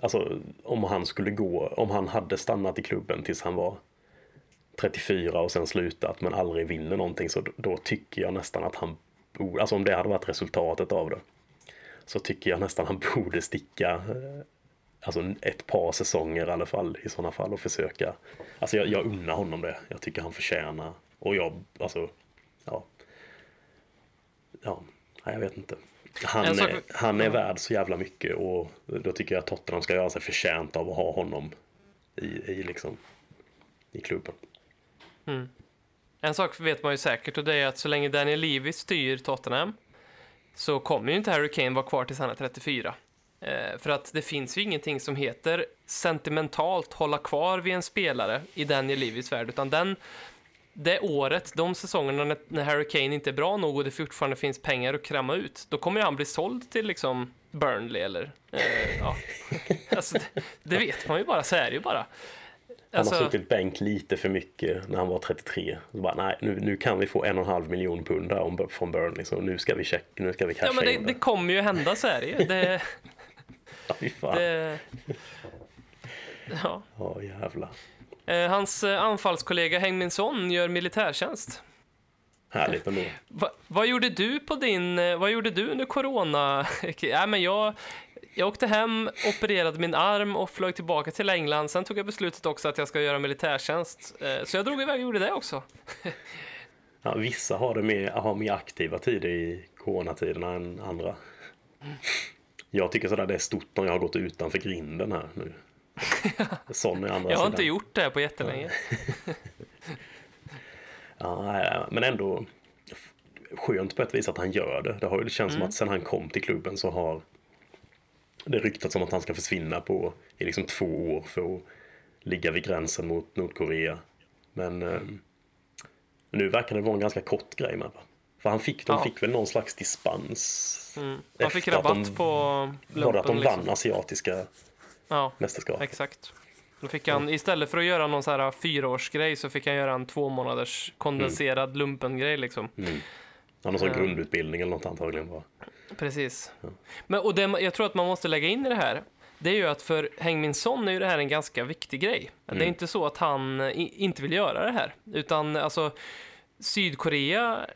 Alltså om han skulle gå, om han hade stannat i klubben tills han var 34 och sen slutat men aldrig vinner någonting så då tycker jag nästan att han alltså om det hade varit resultatet av det så tycker jag nästan han borde sticka eh, alltså ett par säsonger i alla fall i sådana fall och försöka. Alltså jag, jag unnar honom det. Jag tycker han förtjänar och jag alltså ja ja, jag vet inte. Han, är, han är värd så jävla mycket och då tycker jag att Tottenham ska göra sig förtjänt av att ha honom i, i, liksom, i klubben. En sak vet man ju säkert och det är att så länge Daniel Levy styr Tottenham så kommer ju inte Harry Kane vara kvar tills han är 34. Eh, för att det finns ju ingenting som heter sentimentalt hålla kvar vid en spelare i Daniel Levys värld, utan den, det året, de säsongerna när, när Harry Kane inte är bra nog och det fortfarande finns pengar att kramma ut, då kommer ju han bli såld till liksom Burnley eller eh, ja. alltså, det, det vet man ju bara, så är det ju bara. Han Alltså- har suttit bänk lite för mycket när han var 33. Så bara, nej, nu, nu kan vi få en och en halv miljon pund där om, från Burnley, så nu ska vi check, nu ska vi casha Ja, men det, in det kommer ju hända, så är det ju. Det, Ja, fy fan. det, ja. Ja, jävlar. Eh, Hans eh, anfallskollega Heng Son gör militärtjänst. Härligt ändå. Va, vad gjorde du på din, eh, vad gjorde du under corona? ja, men jag, jag åkte hem, opererade min arm och flög tillbaka till England. Sen tog jag beslutet också att jag ska göra militärtjänst. Så jag drog iväg och gjorde det också. Ja, vissa har, det mer, har mer aktiva tider i coronatiderna än andra. Jag tycker sådär det är stort när jag har gått utanför grinden här nu. Är andra Jag har sidan. inte gjort det på jättelänge. Ja, men ändå skönt på ett vis att han gör det. Det har det känns som att sen han kom till klubben så har det ryktats om att han ska försvinna på i liksom två år för att ligga vid gränsen mot Nordkorea. Men eh, nu verkar det vara en ganska kort grej med? För han fick, de Ja. fick väl någon slags dispens. Mm. Han fick rabatt de- på Var det att de lumpen. vann Liksom. asiatiska Ja, mästerskap? exakt. Då fick han, istället för att göra någon så här fyraårsgrej så fick han göra en två månaders kondenserad lumpengrej liksom. Han har någon sån Ja. grundutbildning eller något antagligen. Va? Precis. Men, och det, jag tror att man måste lägga in i det här, det är ju att för Heng Son är ju det här en ganska viktig grej. Det är inte så att han inte vill göra det här, utan alltså Sydkorea,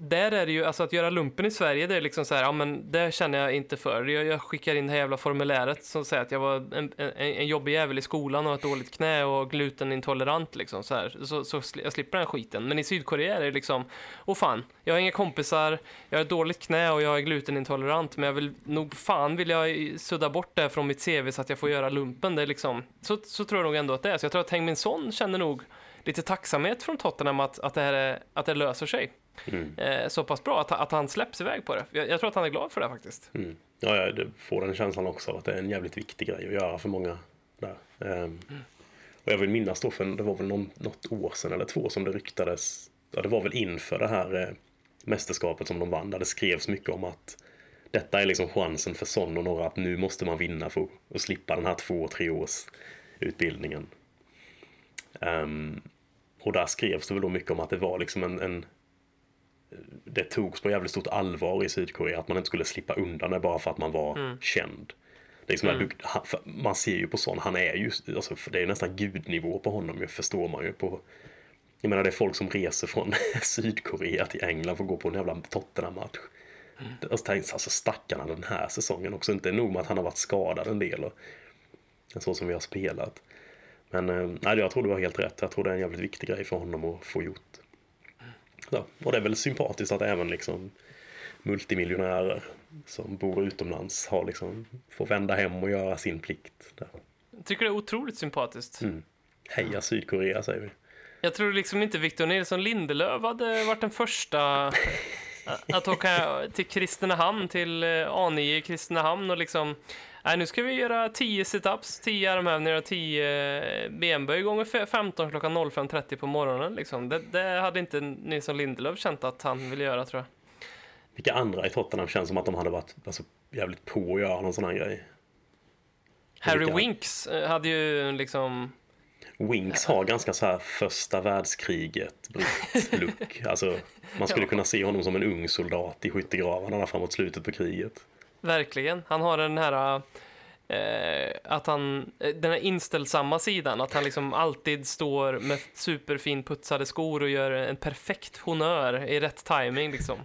där är det ju, alltså att göra lumpen i Sverige, det är liksom så här, ja men det känner jag inte för. Jag, jag skickar in det här jävla formuläret som säger att jag var en, en, en jobbig jävel i skolan och ett dåligt knä och glutenintolerant liksom så här. Så, så sli- jag slipper den skiten. Men i Sydkorea är det liksom, åh fan, jag har inga kompisar, jag har ett dåligt knä och jag är glutenintolerant, men jag vill nog fan vill jag sudda bort det från mitt CV så att jag får göra lumpen. Det är liksom, så, så tror jag nog ändå att det är. Så jag tror att Heng Min Son känner nog lite tacksamhet från Tottenham att, att, det, här är, att det löser sig. Eh, så pass bra att, att han släpps iväg på det. Jag, jag tror att han är glad för det faktiskt. Mm. Ja, jag får den känslan också att det är en jävligt viktig grej att göra för många där. Ehm, och jag vill minnas då, för det var väl någon, något år sedan eller två som det ryktades. Ja, det var väl inför det här eh, mästerskapet som de vann, där det skrevs mycket om att detta är liksom chansen för Son och några att nu måste man vinna för att slippa den här två, tre års utbildningen. Ehm, och där skrevs det väl då mycket om att det var liksom en, en det togs på jävligt stort allvar i Sydkorea att man inte skulle slippa undan det bara för att man var känd. Det är liksom Mm. han, man ser ju på sån, han är ju, alltså, det är nästan gudnivå på honom, ju, förstår man ju. på Jag menar det är folk som reser från Sydkorea till England för att gå på en jävla Tottenham-match. Mm. Alltså, alltså stackarna den här säsongen också, inte nog med att han har varit skadad en del och så som vi har spelat. Men eh, nej, jag tror du har helt rätt, jag tror det är en jävligt viktig grej för honom att få gjort. Ja, och det är väl sympatiskt att även liksom multimiljonärer som bor utomlands har liksom, får vända hem och göra sin plikt. Där. Jag tycker det är otroligt sympatiskt. Heja Sydkorea säger vi. Jag tror liksom inte Victor Nilsson Lindelöf hade varit den första att åka till Kristinehamn, till eh, A9 i Kristinehamn och liksom Nej, nu ska vi göra 10 situps, 10 armhävningar och 10 benböj gånger fe- 15 klockan 05.30 på morgonen. Liksom. Det, det hade inte Nilsson Lindelöf känt att han ville göra, tror jag. Vilka andra i Tottenham känns som att de hade varit alltså, jävligt på att göra någon sån här grej. Harry Vilka? Winks eh, hade ju liksom... Winks har ganska så här första världskriget britt-look. Alltså, man skulle kunna se honom som en ung soldat i skyttegravarna där framåt slutet på kriget. Verkligen. Han har den här... Eh, att han, eh, den här inställsamma sidan, att han liksom alltid står med superfin putsade skor och gör en perfekt honör i rätt timing liksom.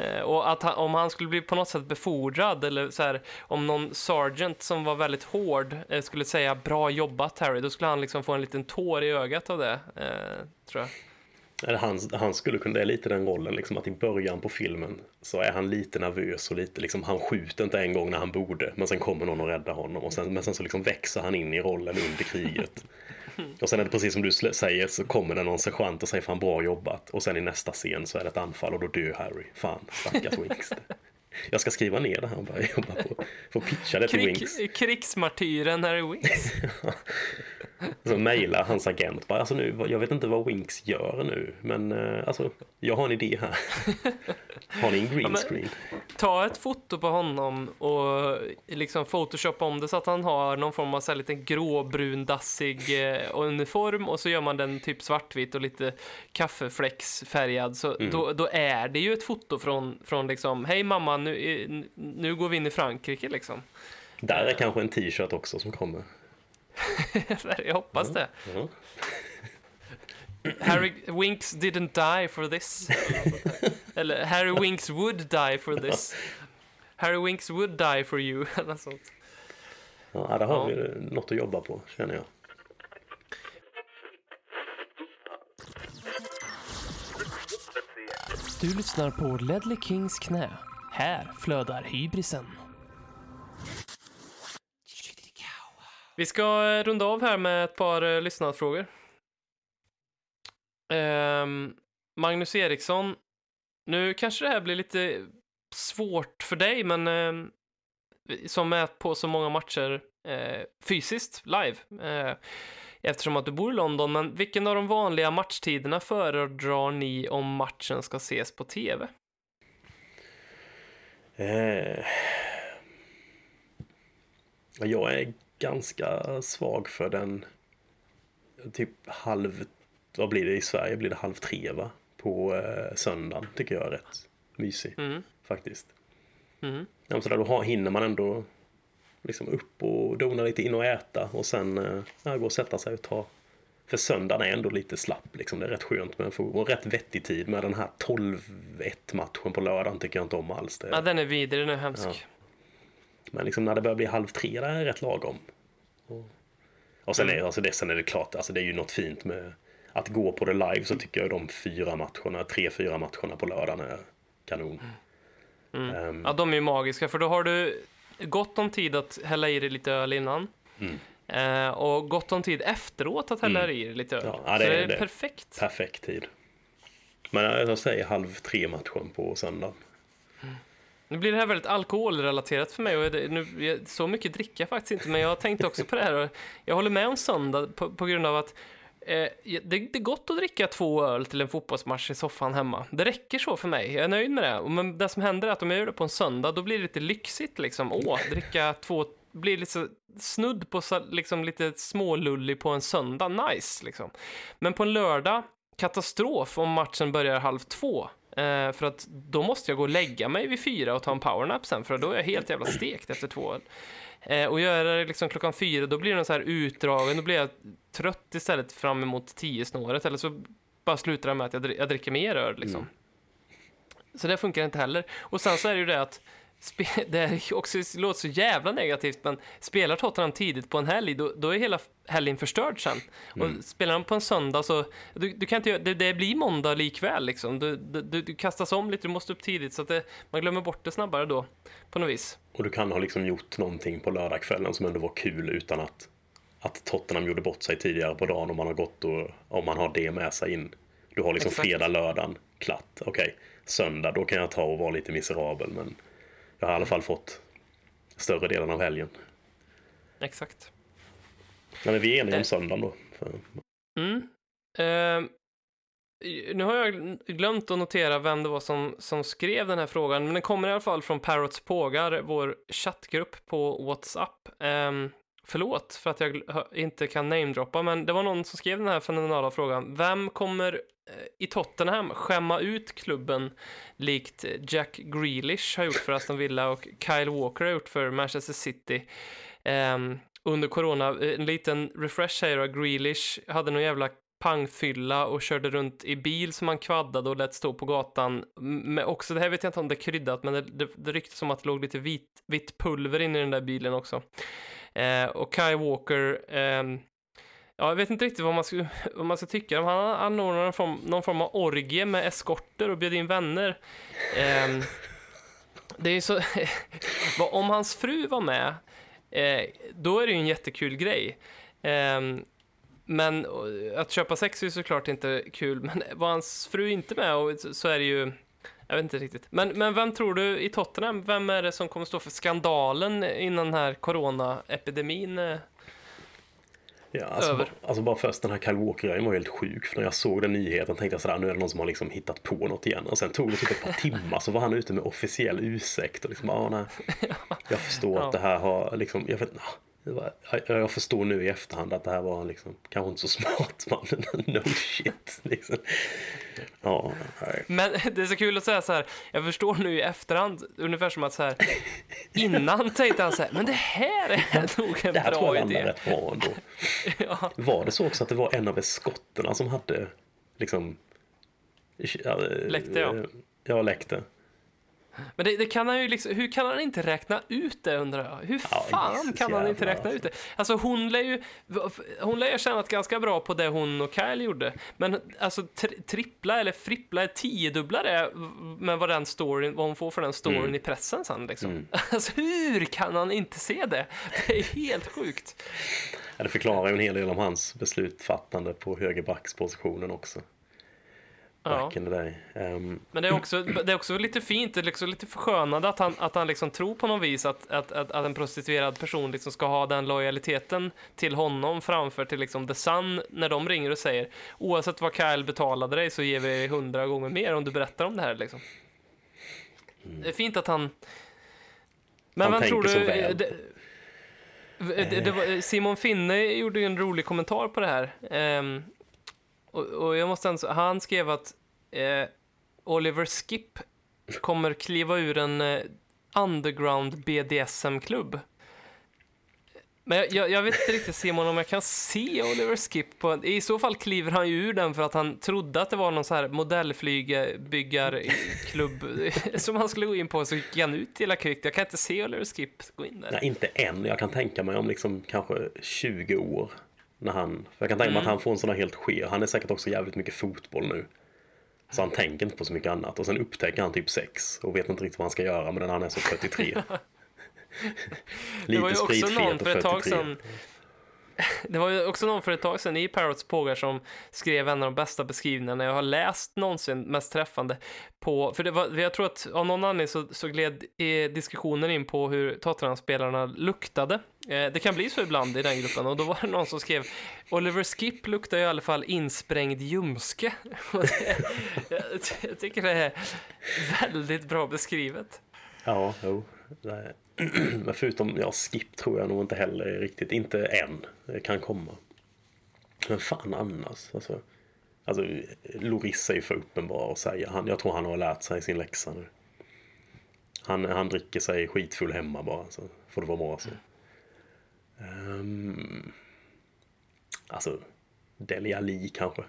Eh, och att han, om han skulle bli på något sätt befordrad eller så här, om någon sergeant som var väldigt hård eh, skulle säga bra jobbat Harry, då skulle han liksom få en liten tår i ögat av det, eh, tror jag. Eller han, han skulle kunna, det är lite den rollen liksom att i början på filmen så är han lite nervös och lite liksom, han skjuter inte en gång när han borde men sen kommer någon och räddar honom och sen, men sen så liksom växer han in i rollen under kriget. Och sen är det precis som du säger så kommer det någon sergeant och säger fan bra jobbat och sen i nästa scen så är det ett anfall och då dör Harry. Fan, stackars Winks. Jag ska skriva ner det här och börja jobba på, få pitcha det till Krig, Winks. krigsmartyren Harry Winks. Så mejlar hans agent bara, alltså nu, jag vet inte vad Winks gör nu, men eh, alltså, jag har en idé här. Har ni en green men- screen? Ta ett foto på honom och liksom photoshoppa om det så att han har någon form av så här lite gråbrundassig eh, uniform och så gör man den typ svartvit och lite kaffefläcksfärgad. Så Mm. då, då är det ju ett foto från, från liksom, hej mamma, nu, nu går vi in i Frankrike liksom. Där är kanske en t-shirt också som kommer. Jag hoppas det. Ja. Harry Winks didn't die for this. Eller Harry Winks would die for this. Harry Winks would die for you. Eller sånt. Ja, där har Ja. vi något att jobba på, känner jag. Du lyssnar på Ledley Kings knä. Här flödar hybrisen. Vi ska eh, runda av här med ett par eh, lyssnarfrågor. Um, Magnus Eriksson. Nu kanske det här blir lite svårt för dig, men um, som är på så många matcher uh, fysiskt, live. uh, eftersom att du bor i London, men vilken av de vanliga matchtiderna föredrar ni om matchen ska ses på tv? Eh, ja, jag är ganska svag för den typ halv, vad blir det i Sverige? Blir det halv tre va? På eh, söndagen tycker jag är rätt mysig Mm. faktiskt. Mm. Ja, men så där, då har- hinner man ändå liksom upp och dona lite in och äta och sen eh, gå och sätta sig och ta för söndagen är ändå lite slapp liksom. Det är rätt skönt med en fotboll. Rätt vettig tid med den här 12-1 matchen på lördagen tycker jag inte om alls. Det, Ja, den är vidrig, den är hemsk. Ja. Men liksom när det börjar bli halv tre, där är det rätt lagom. Och, och sen, är, alltså det, sen är det klart, alltså det är ju något fint med att gå på det live så tycker jag de fyra matcherna, tre, fyra matcherna på lördagen är kanon. Ehm, Ja, de är ju magiska, för då har du gott om tid att hälla i dig lite öl innan. Mm. Eh, och gott om tid efteråt att hälla i dig lite öl. Ja, ja, Så det det är det. perfekt. perfekt tid. Men jag säger halv tre matchen på söndag. Nu blir det här väldigt alkoholrelaterat för mig och det, nu, så mycket dricker jag faktiskt inte, men jag har tänkt också på det här och jag håller med om söndag på, på grund av att eh, det, det är gott att dricka två öl till en fotbollsmatch i soffan hemma. Det räcker så för mig, jag är nöjd med det. Men det som händer är att om jag gör det på en söndag, då blir det lite lyxigt liksom. Åh, dricka två, blir lite så snudd på liksom lite smålullig på en söndag, nice liksom. Men på en lördag, katastrof om matchen börjar halv två. Eh, för att då måste jag gå och lägga mig vid fyra och ta en powernap sen, för då är jag helt jävla stekt efter två öl. Eh, och gör jag det liksom klockan fyra, då blir den så här utdragen, då blir jag trött istället fram emot tio snåret, eller så bara slutar det med att jag, dri- jag dricker mer öl liksom. Så det funkar inte heller. Och sen så är det ju det att det också, det låter så jävla negativt, men spelar Tottenham tidigt på en helg, då, då är hela helgen förstörd sen. Och spelar de på en söndag så, du, du kan inte det, det blir måndag likväl liksom. Du, du, du, kastas om lite, du måste upp tidigt, så att det, man glömmer bort det snabbare då, på något vis. Och du kan ha liksom gjort någonting på lördagskvällen som ändå var kul utan att, att Tottenham gjorde bort sig tidigare på dagen om man har gått och om man har det med sig in. Du har liksom Exakt. fredag, lördagen, klatt. Okej, söndag, då kan jag ta och vara lite miserabel men jag har i alla fall fått större delen av helgen. Exakt. Nej, men vi är eniga Eh. om söndagen då. Mm. Eh, nu har jag glömt att notera vem det var som, som skrev den här frågan, men den kommer i alla fall från Parrots Pågar, vår chattgrupp på WhatsApp. Eh, förlåt för att jag inte kan namedroppa, men det var någon som skrev den här fenomenala frågan. Vem kommer eh, i Tottenham skämma ut klubben likt Jack Grealish har gjort för Aston Villa och Kyle Walker har gjort för Manchester City? Um, under corona, eh, en liten refresh här då, Grealish hade någon jävla pangfylla och körde runt i bil som han kvaddade och lät stå på gatan. Men också, det här vet jag inte om det är kryddat, men det, det, det ryktas om att det låg lite vit, vitt pulver inne i den där bilen också. Eh, och Kai Walker, eh, Ja, jag vet inte riktigt vad man ska, vad man ska tycka. Han anordnade någon form, någon form av orgie med eskorter och bjöd in vänner. Eh, det är så... om hans fru var med, eh, då är det ju en jättekul grej. Ehm, men att köpa sex är ju såklart inte kul, men var hans fru inte med så är det ju... Jag vet inte riktigt. Men, men vem tror du i Tottenham, vem är det som kommer stå för skandalen innan den här coronaepidemin? eh? Ja, alltså, Över. bara, alltså bara först den här Kyle Walker-grejen var helt sjuk. För när jag såg den nyheten tänkte jag sådär, nu är det någon som har liksom hittat på något igen. Och sen tog det typ ett par timmar så var han ute med officiell ursäkt. Och liksom, ah, nej, jag förstår Ja. att det här har liksom, jag vet det var, jag, jag förstår nu i efterhand att det här var liksom, kanske inte så smart man. no shit. Liksom. Ja, nej. Men det är så kul att säga så här, jag förstår nu i efterhand, ungefär som att så här, innan tänkte han så här, men det här är nog en Det här tror bra jag landade idé. rätt bra ändå. Ja, Var det så också att det var en av skotterna som hade liksom... Läckte, ja. eh, Ja, läckte. Men det, det kan han ju liksom, hur kan han inte räkna ut det undrar jag? Hur Ja, fan kan han inte räkna ut det? Alltså hon lär ju, hon lär ju tjänat ganska bra på det hon och Kyle gjorde. Men alltså tri, trippla eller frippla, tiodubbla det med vad den storyn, vad hon får för den storyn Mm. i pressen sen liksom. Alltså hur kan han inte se det? Det är helt sjukt. Ja, det förklarar ju en hel del om hans beslutfattande på högerbackspositionen också. Ja. Back in the day. Ehm, Men det är också, det är också lite fint, det är liksom lite förskönande att han, att han liksom tror på något vis att, att, att, att en prostituerad person liksom ska ha den lojaliteten till honom framför till liksom The Sun när de ringer och säger oavsett vad Kyle betalade dig så ger vi dig hundra gånger mer om du berättar om det här liksom. Det är fint att han... Men Han vem tror du... Det, det, det var, Simon Finne gjorde ju en rolig kommentar på det här. Ehm, och, och jag måste ens, han skrev att eh, Oliver Skip kommer kliva ur en eh, underground BDSM-klubb. Men jag, jag, jag vet inte riktigt Simon om jag kan se Oliver Skip på en, I så fall kliver han ju ur den för att han trodde att det var någon så här modellflygbyggarklubb som han skulle gå in på så gick han ut hela kvickt. Jag kan inte se Oliver Skip gå in där. nej, inte än. Jag kan tänka mig om liksom kanske 20 år. När han, för jag kan tänka mig att Mm. han får en sån här helt skev. Han är säkert också jävligt mycket fotboll nu. Så han tänker inte på så mycket annat. Och sen upptäcker han typ sex och vet inte riktigt vad han ska göra med den han är så 43. Det var ju Lite också någon för ett tag 43. sedan det var ju också någon för ett tag sedan i Parrots pågar som skrev en av de bästa beskrivningarna jag har läst någonsin, mest träffande. På, för det var, jag tror att av någon anledning så, så gled eh, diskussionen in på hur Tottenham-spelarna luktade. Eh, det kan bli så ibland i den gruppen och då var det någon som skrev Oliver Skip luktar i alla fall insprängd ljumske. Jag, jag tycker det är väldigt bra beskrivet. Ja, jo. Nej. Men förutom ja, Skip tror jag nog inte heller riktigt, inte än, det kan komma. Men fan annars, alltså. Alltså, Loris är ju för uppenbar att säga. Han, jag tror han har lärt sig sin läxa nu. Han, han dricker sig skitfull hemma bara, så får det vara bra så. Um, alltså, Deli Ali kanske.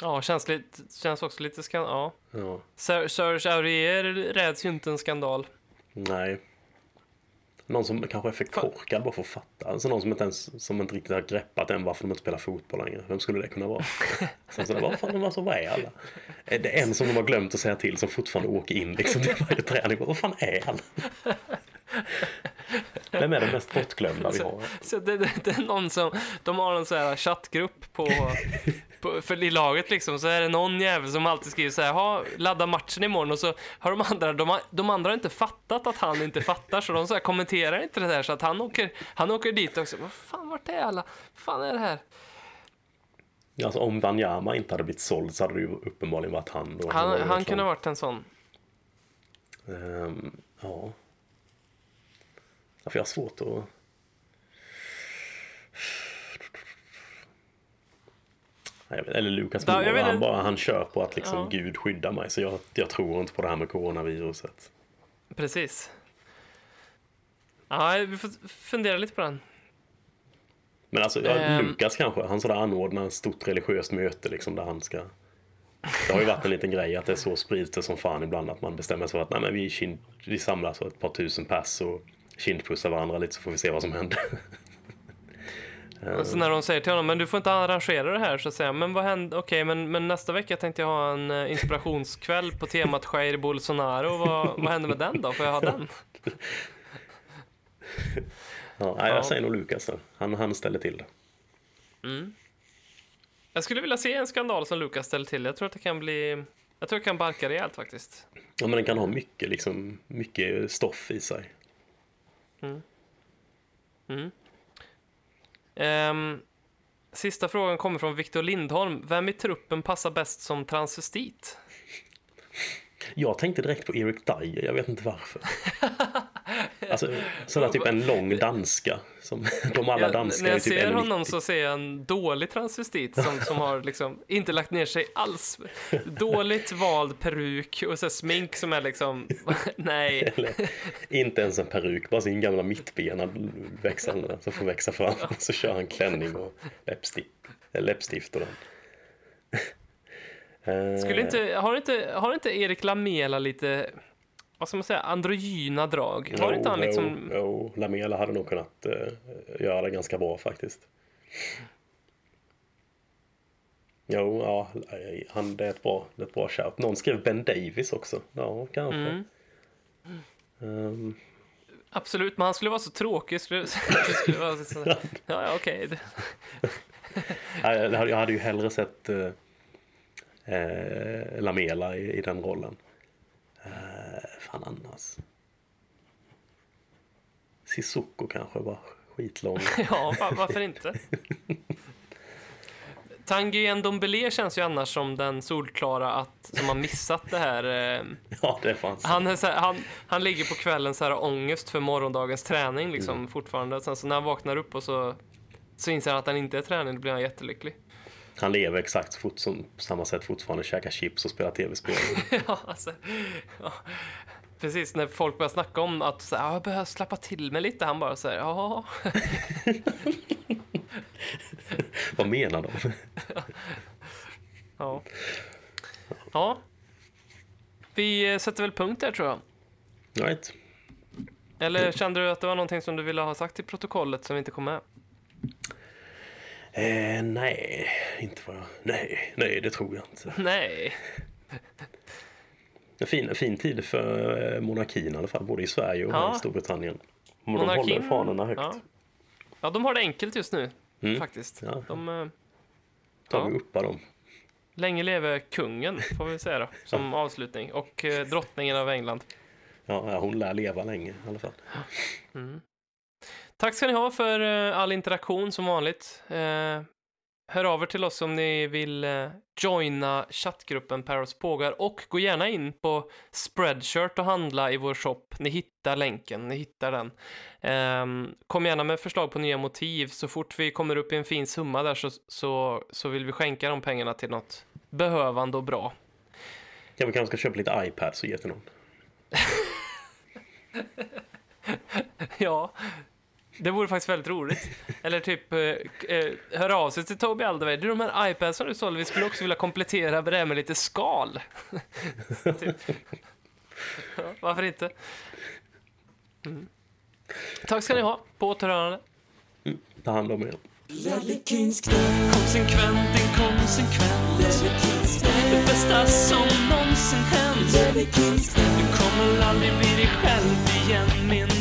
Ja, känns, lite, känns också lite skan... Ja. Ja, Ser- Serge Aurier räds ju inte en skandal. Nej. Någon som kanske är för korkad bara för att fatta. Alltså någon som inte, ens, som inte riktigt har greppat än varför de inte spelar fotboll längre. Vem skulle det kunna vara? Sen så där, vad fan, vad så vad är alla? Är det en som de har glömt att säga till som fortfarande åker in liksom till varje träning? Vad fan är alla? Vem är den mest bortglömda vi har? Så det, det, det är någon som, de har en sån här chattgrupp på, på, för i laget liksom, så är det någon jävel som alltid skriver så här, ha, ladda matchen imorgon och så har de andra, de, de andra har inte fattat att han inte fattar så de så här kommenterar inte det där så att han åker, han åker dit också, vad fan vart är alla, vad fan är det här? Alltså om Wanyama inte hade blivit såld så hade det ju uppenbarligen varit han. Då. Han, han någon kunde ha varit en sån. Ehm, ja. ja. För jag har svårt att... Vet, eller Lukas Ja, han, bara, han kör på att liksom Ja. Gud skyddar mig. Så jag, jag tror inte på det här med coronaviruset. Precis. Ja, vi får fundera lite på den. Men alltså, ja, Ehm. Lukas kanske, han sådär anordnar ett stort religiöst möte liksom där han ska... Det har ju varit en liten grej att det är så sprids det som fan ibland att man bestämmer sig för att nej men vi, kind, vi samlas ett par tusen pass och kindpussar varandra lite så får vi se vad som händer. Och så när de säger till honom, men du får inte arrangera det här, så säger han, men vad händer, okej, men, men nästa vecka tänkte jag ha en eh, inspirationskväll på temat Jair Bolsonaro, vad, vad händer med den då? Får jag ha den? Ja, jag säger nog Lukas då. Han, han ställer till det. Jag skulle vilja se en skandal som Lukas ställer till. Jag tror att det kan bli, jag tror det kan barka rejält faktiskt. Ja, men den kan ha mycket, liksom, mycket stoff i sig. Ehm, sista frågan kommer från Victor Lindholm. Vem i truppen passar bäst som transvestit? Jag tänkte direkt på Eric Dyer, jag vet inte varför. Alltså, sådär typ en lång danska. Som de alla danskar när är jag typ ser honom så ser jag en dålig transvestit som, som har liksom inte lagt ner sig alls. Dåligt vald peruk och så smink som är liksom, nej. Eller inte ens en peruk, bara sin gamla mittbena växande som får växa fram. Så kör han klänning och läppstift, läppstift och den. Skulle inte, har, inte, har inte Erik Lamela lite, vad ska man säga, androgyna drag? Har inte han liksom, Jo, jo, Lamela hade nog kunnat eh, göra ganska bra faktiskt. Jo, ja, han, det, är ett bra, det är ett bra shout. Någon skrev Ben Davis också. Ja, kanske. Mm. Ehm, absolut, men han skulle vara så tråkig. Skulle, skulle vara så, ja, ja, okej. Jag hade- jag hade ju hellre sett eh, eh, Lamela i, i den rollen. Fan annars. Sissoko kanske var skitlång. Ja, va- varför inte? Tanguy Ndombele känns ju annars som den solklara att, som har missat det här. Eh, ja, det fanns. han, är här, han, han ligger på kvällen så här ångest för morgondagens träning liksom fortfarande. Sen så när han vaknar upp och så, så inser han att han inte är träning, då blir han jättelycklig. Han lever exakt fort som, på samma sätt fortfarande, käkar chips och spelar tv-spel. ja, alltså, ja. Precis, när folk börjar snacka om att så här, "Ja, jag behöver släppa till mig lite, han bara så här, ja. Vad menar de? Ja. ja. Vi sätter väl punkt där tror jag. Right. Eller kände du att det var någonting som du ville ha sagt i protokollet som inte kom med? Eh, nej, inte vad jag... Nej, nej, det tror jag inte. Nej. En fin, fin tid för eh, monarkin i alla fall, både i Sverige och Ja. i Storbritannien. De håller fanorna högt. Ja. ja, de har det enkelt just nu, Mm. faktiskt. Ja. De, eh, Tar ja. vi uppa dem. länge leve kungen, får vi säga då, som avslutning. Och eh, drottningen av England. Ja, hon lär leva länge i alla fall. Tack ska ni ha för eh, all interaktion som vanligt. Eh, hör av er till oss om ni vill eh, joina chattgruppen Paros Pågar och gå gärna in på Spreadshirt och handla i vår shop. Ni hittar länken, ni hittar den. Ehm, kom gärna med förslag på nya motiv. Så fort vi kommer upp i en fin summa där så, så, så vill vi skänka de pengarna till något behövande och bra. Ja, vi kanske ska köpa lite iPads och ge till någon. Ja, det vore faktiskt väldigt roligt. Eller typ eh, eh, höra av sig till Toby Alderweireld. Du, de här iPads som du sålde, vi skulle också vilja komplettera det här med lite skal. typ. ja, varför inte? Mm. Tack ska ni ha. På återhörande. Ta hand om er. Konsekvent, inkonsekvent. Det bästa som någonsin hänt. Du kommer aldrig bli dig själv igen, min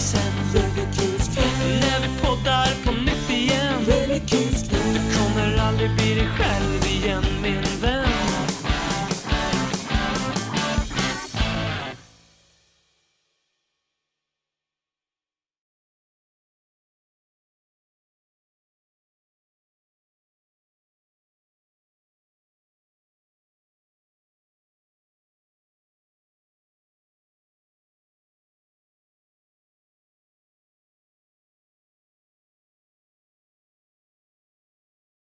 hybrisen. När vi poddar på nytt igen. Du kommer aldrig bli dig själv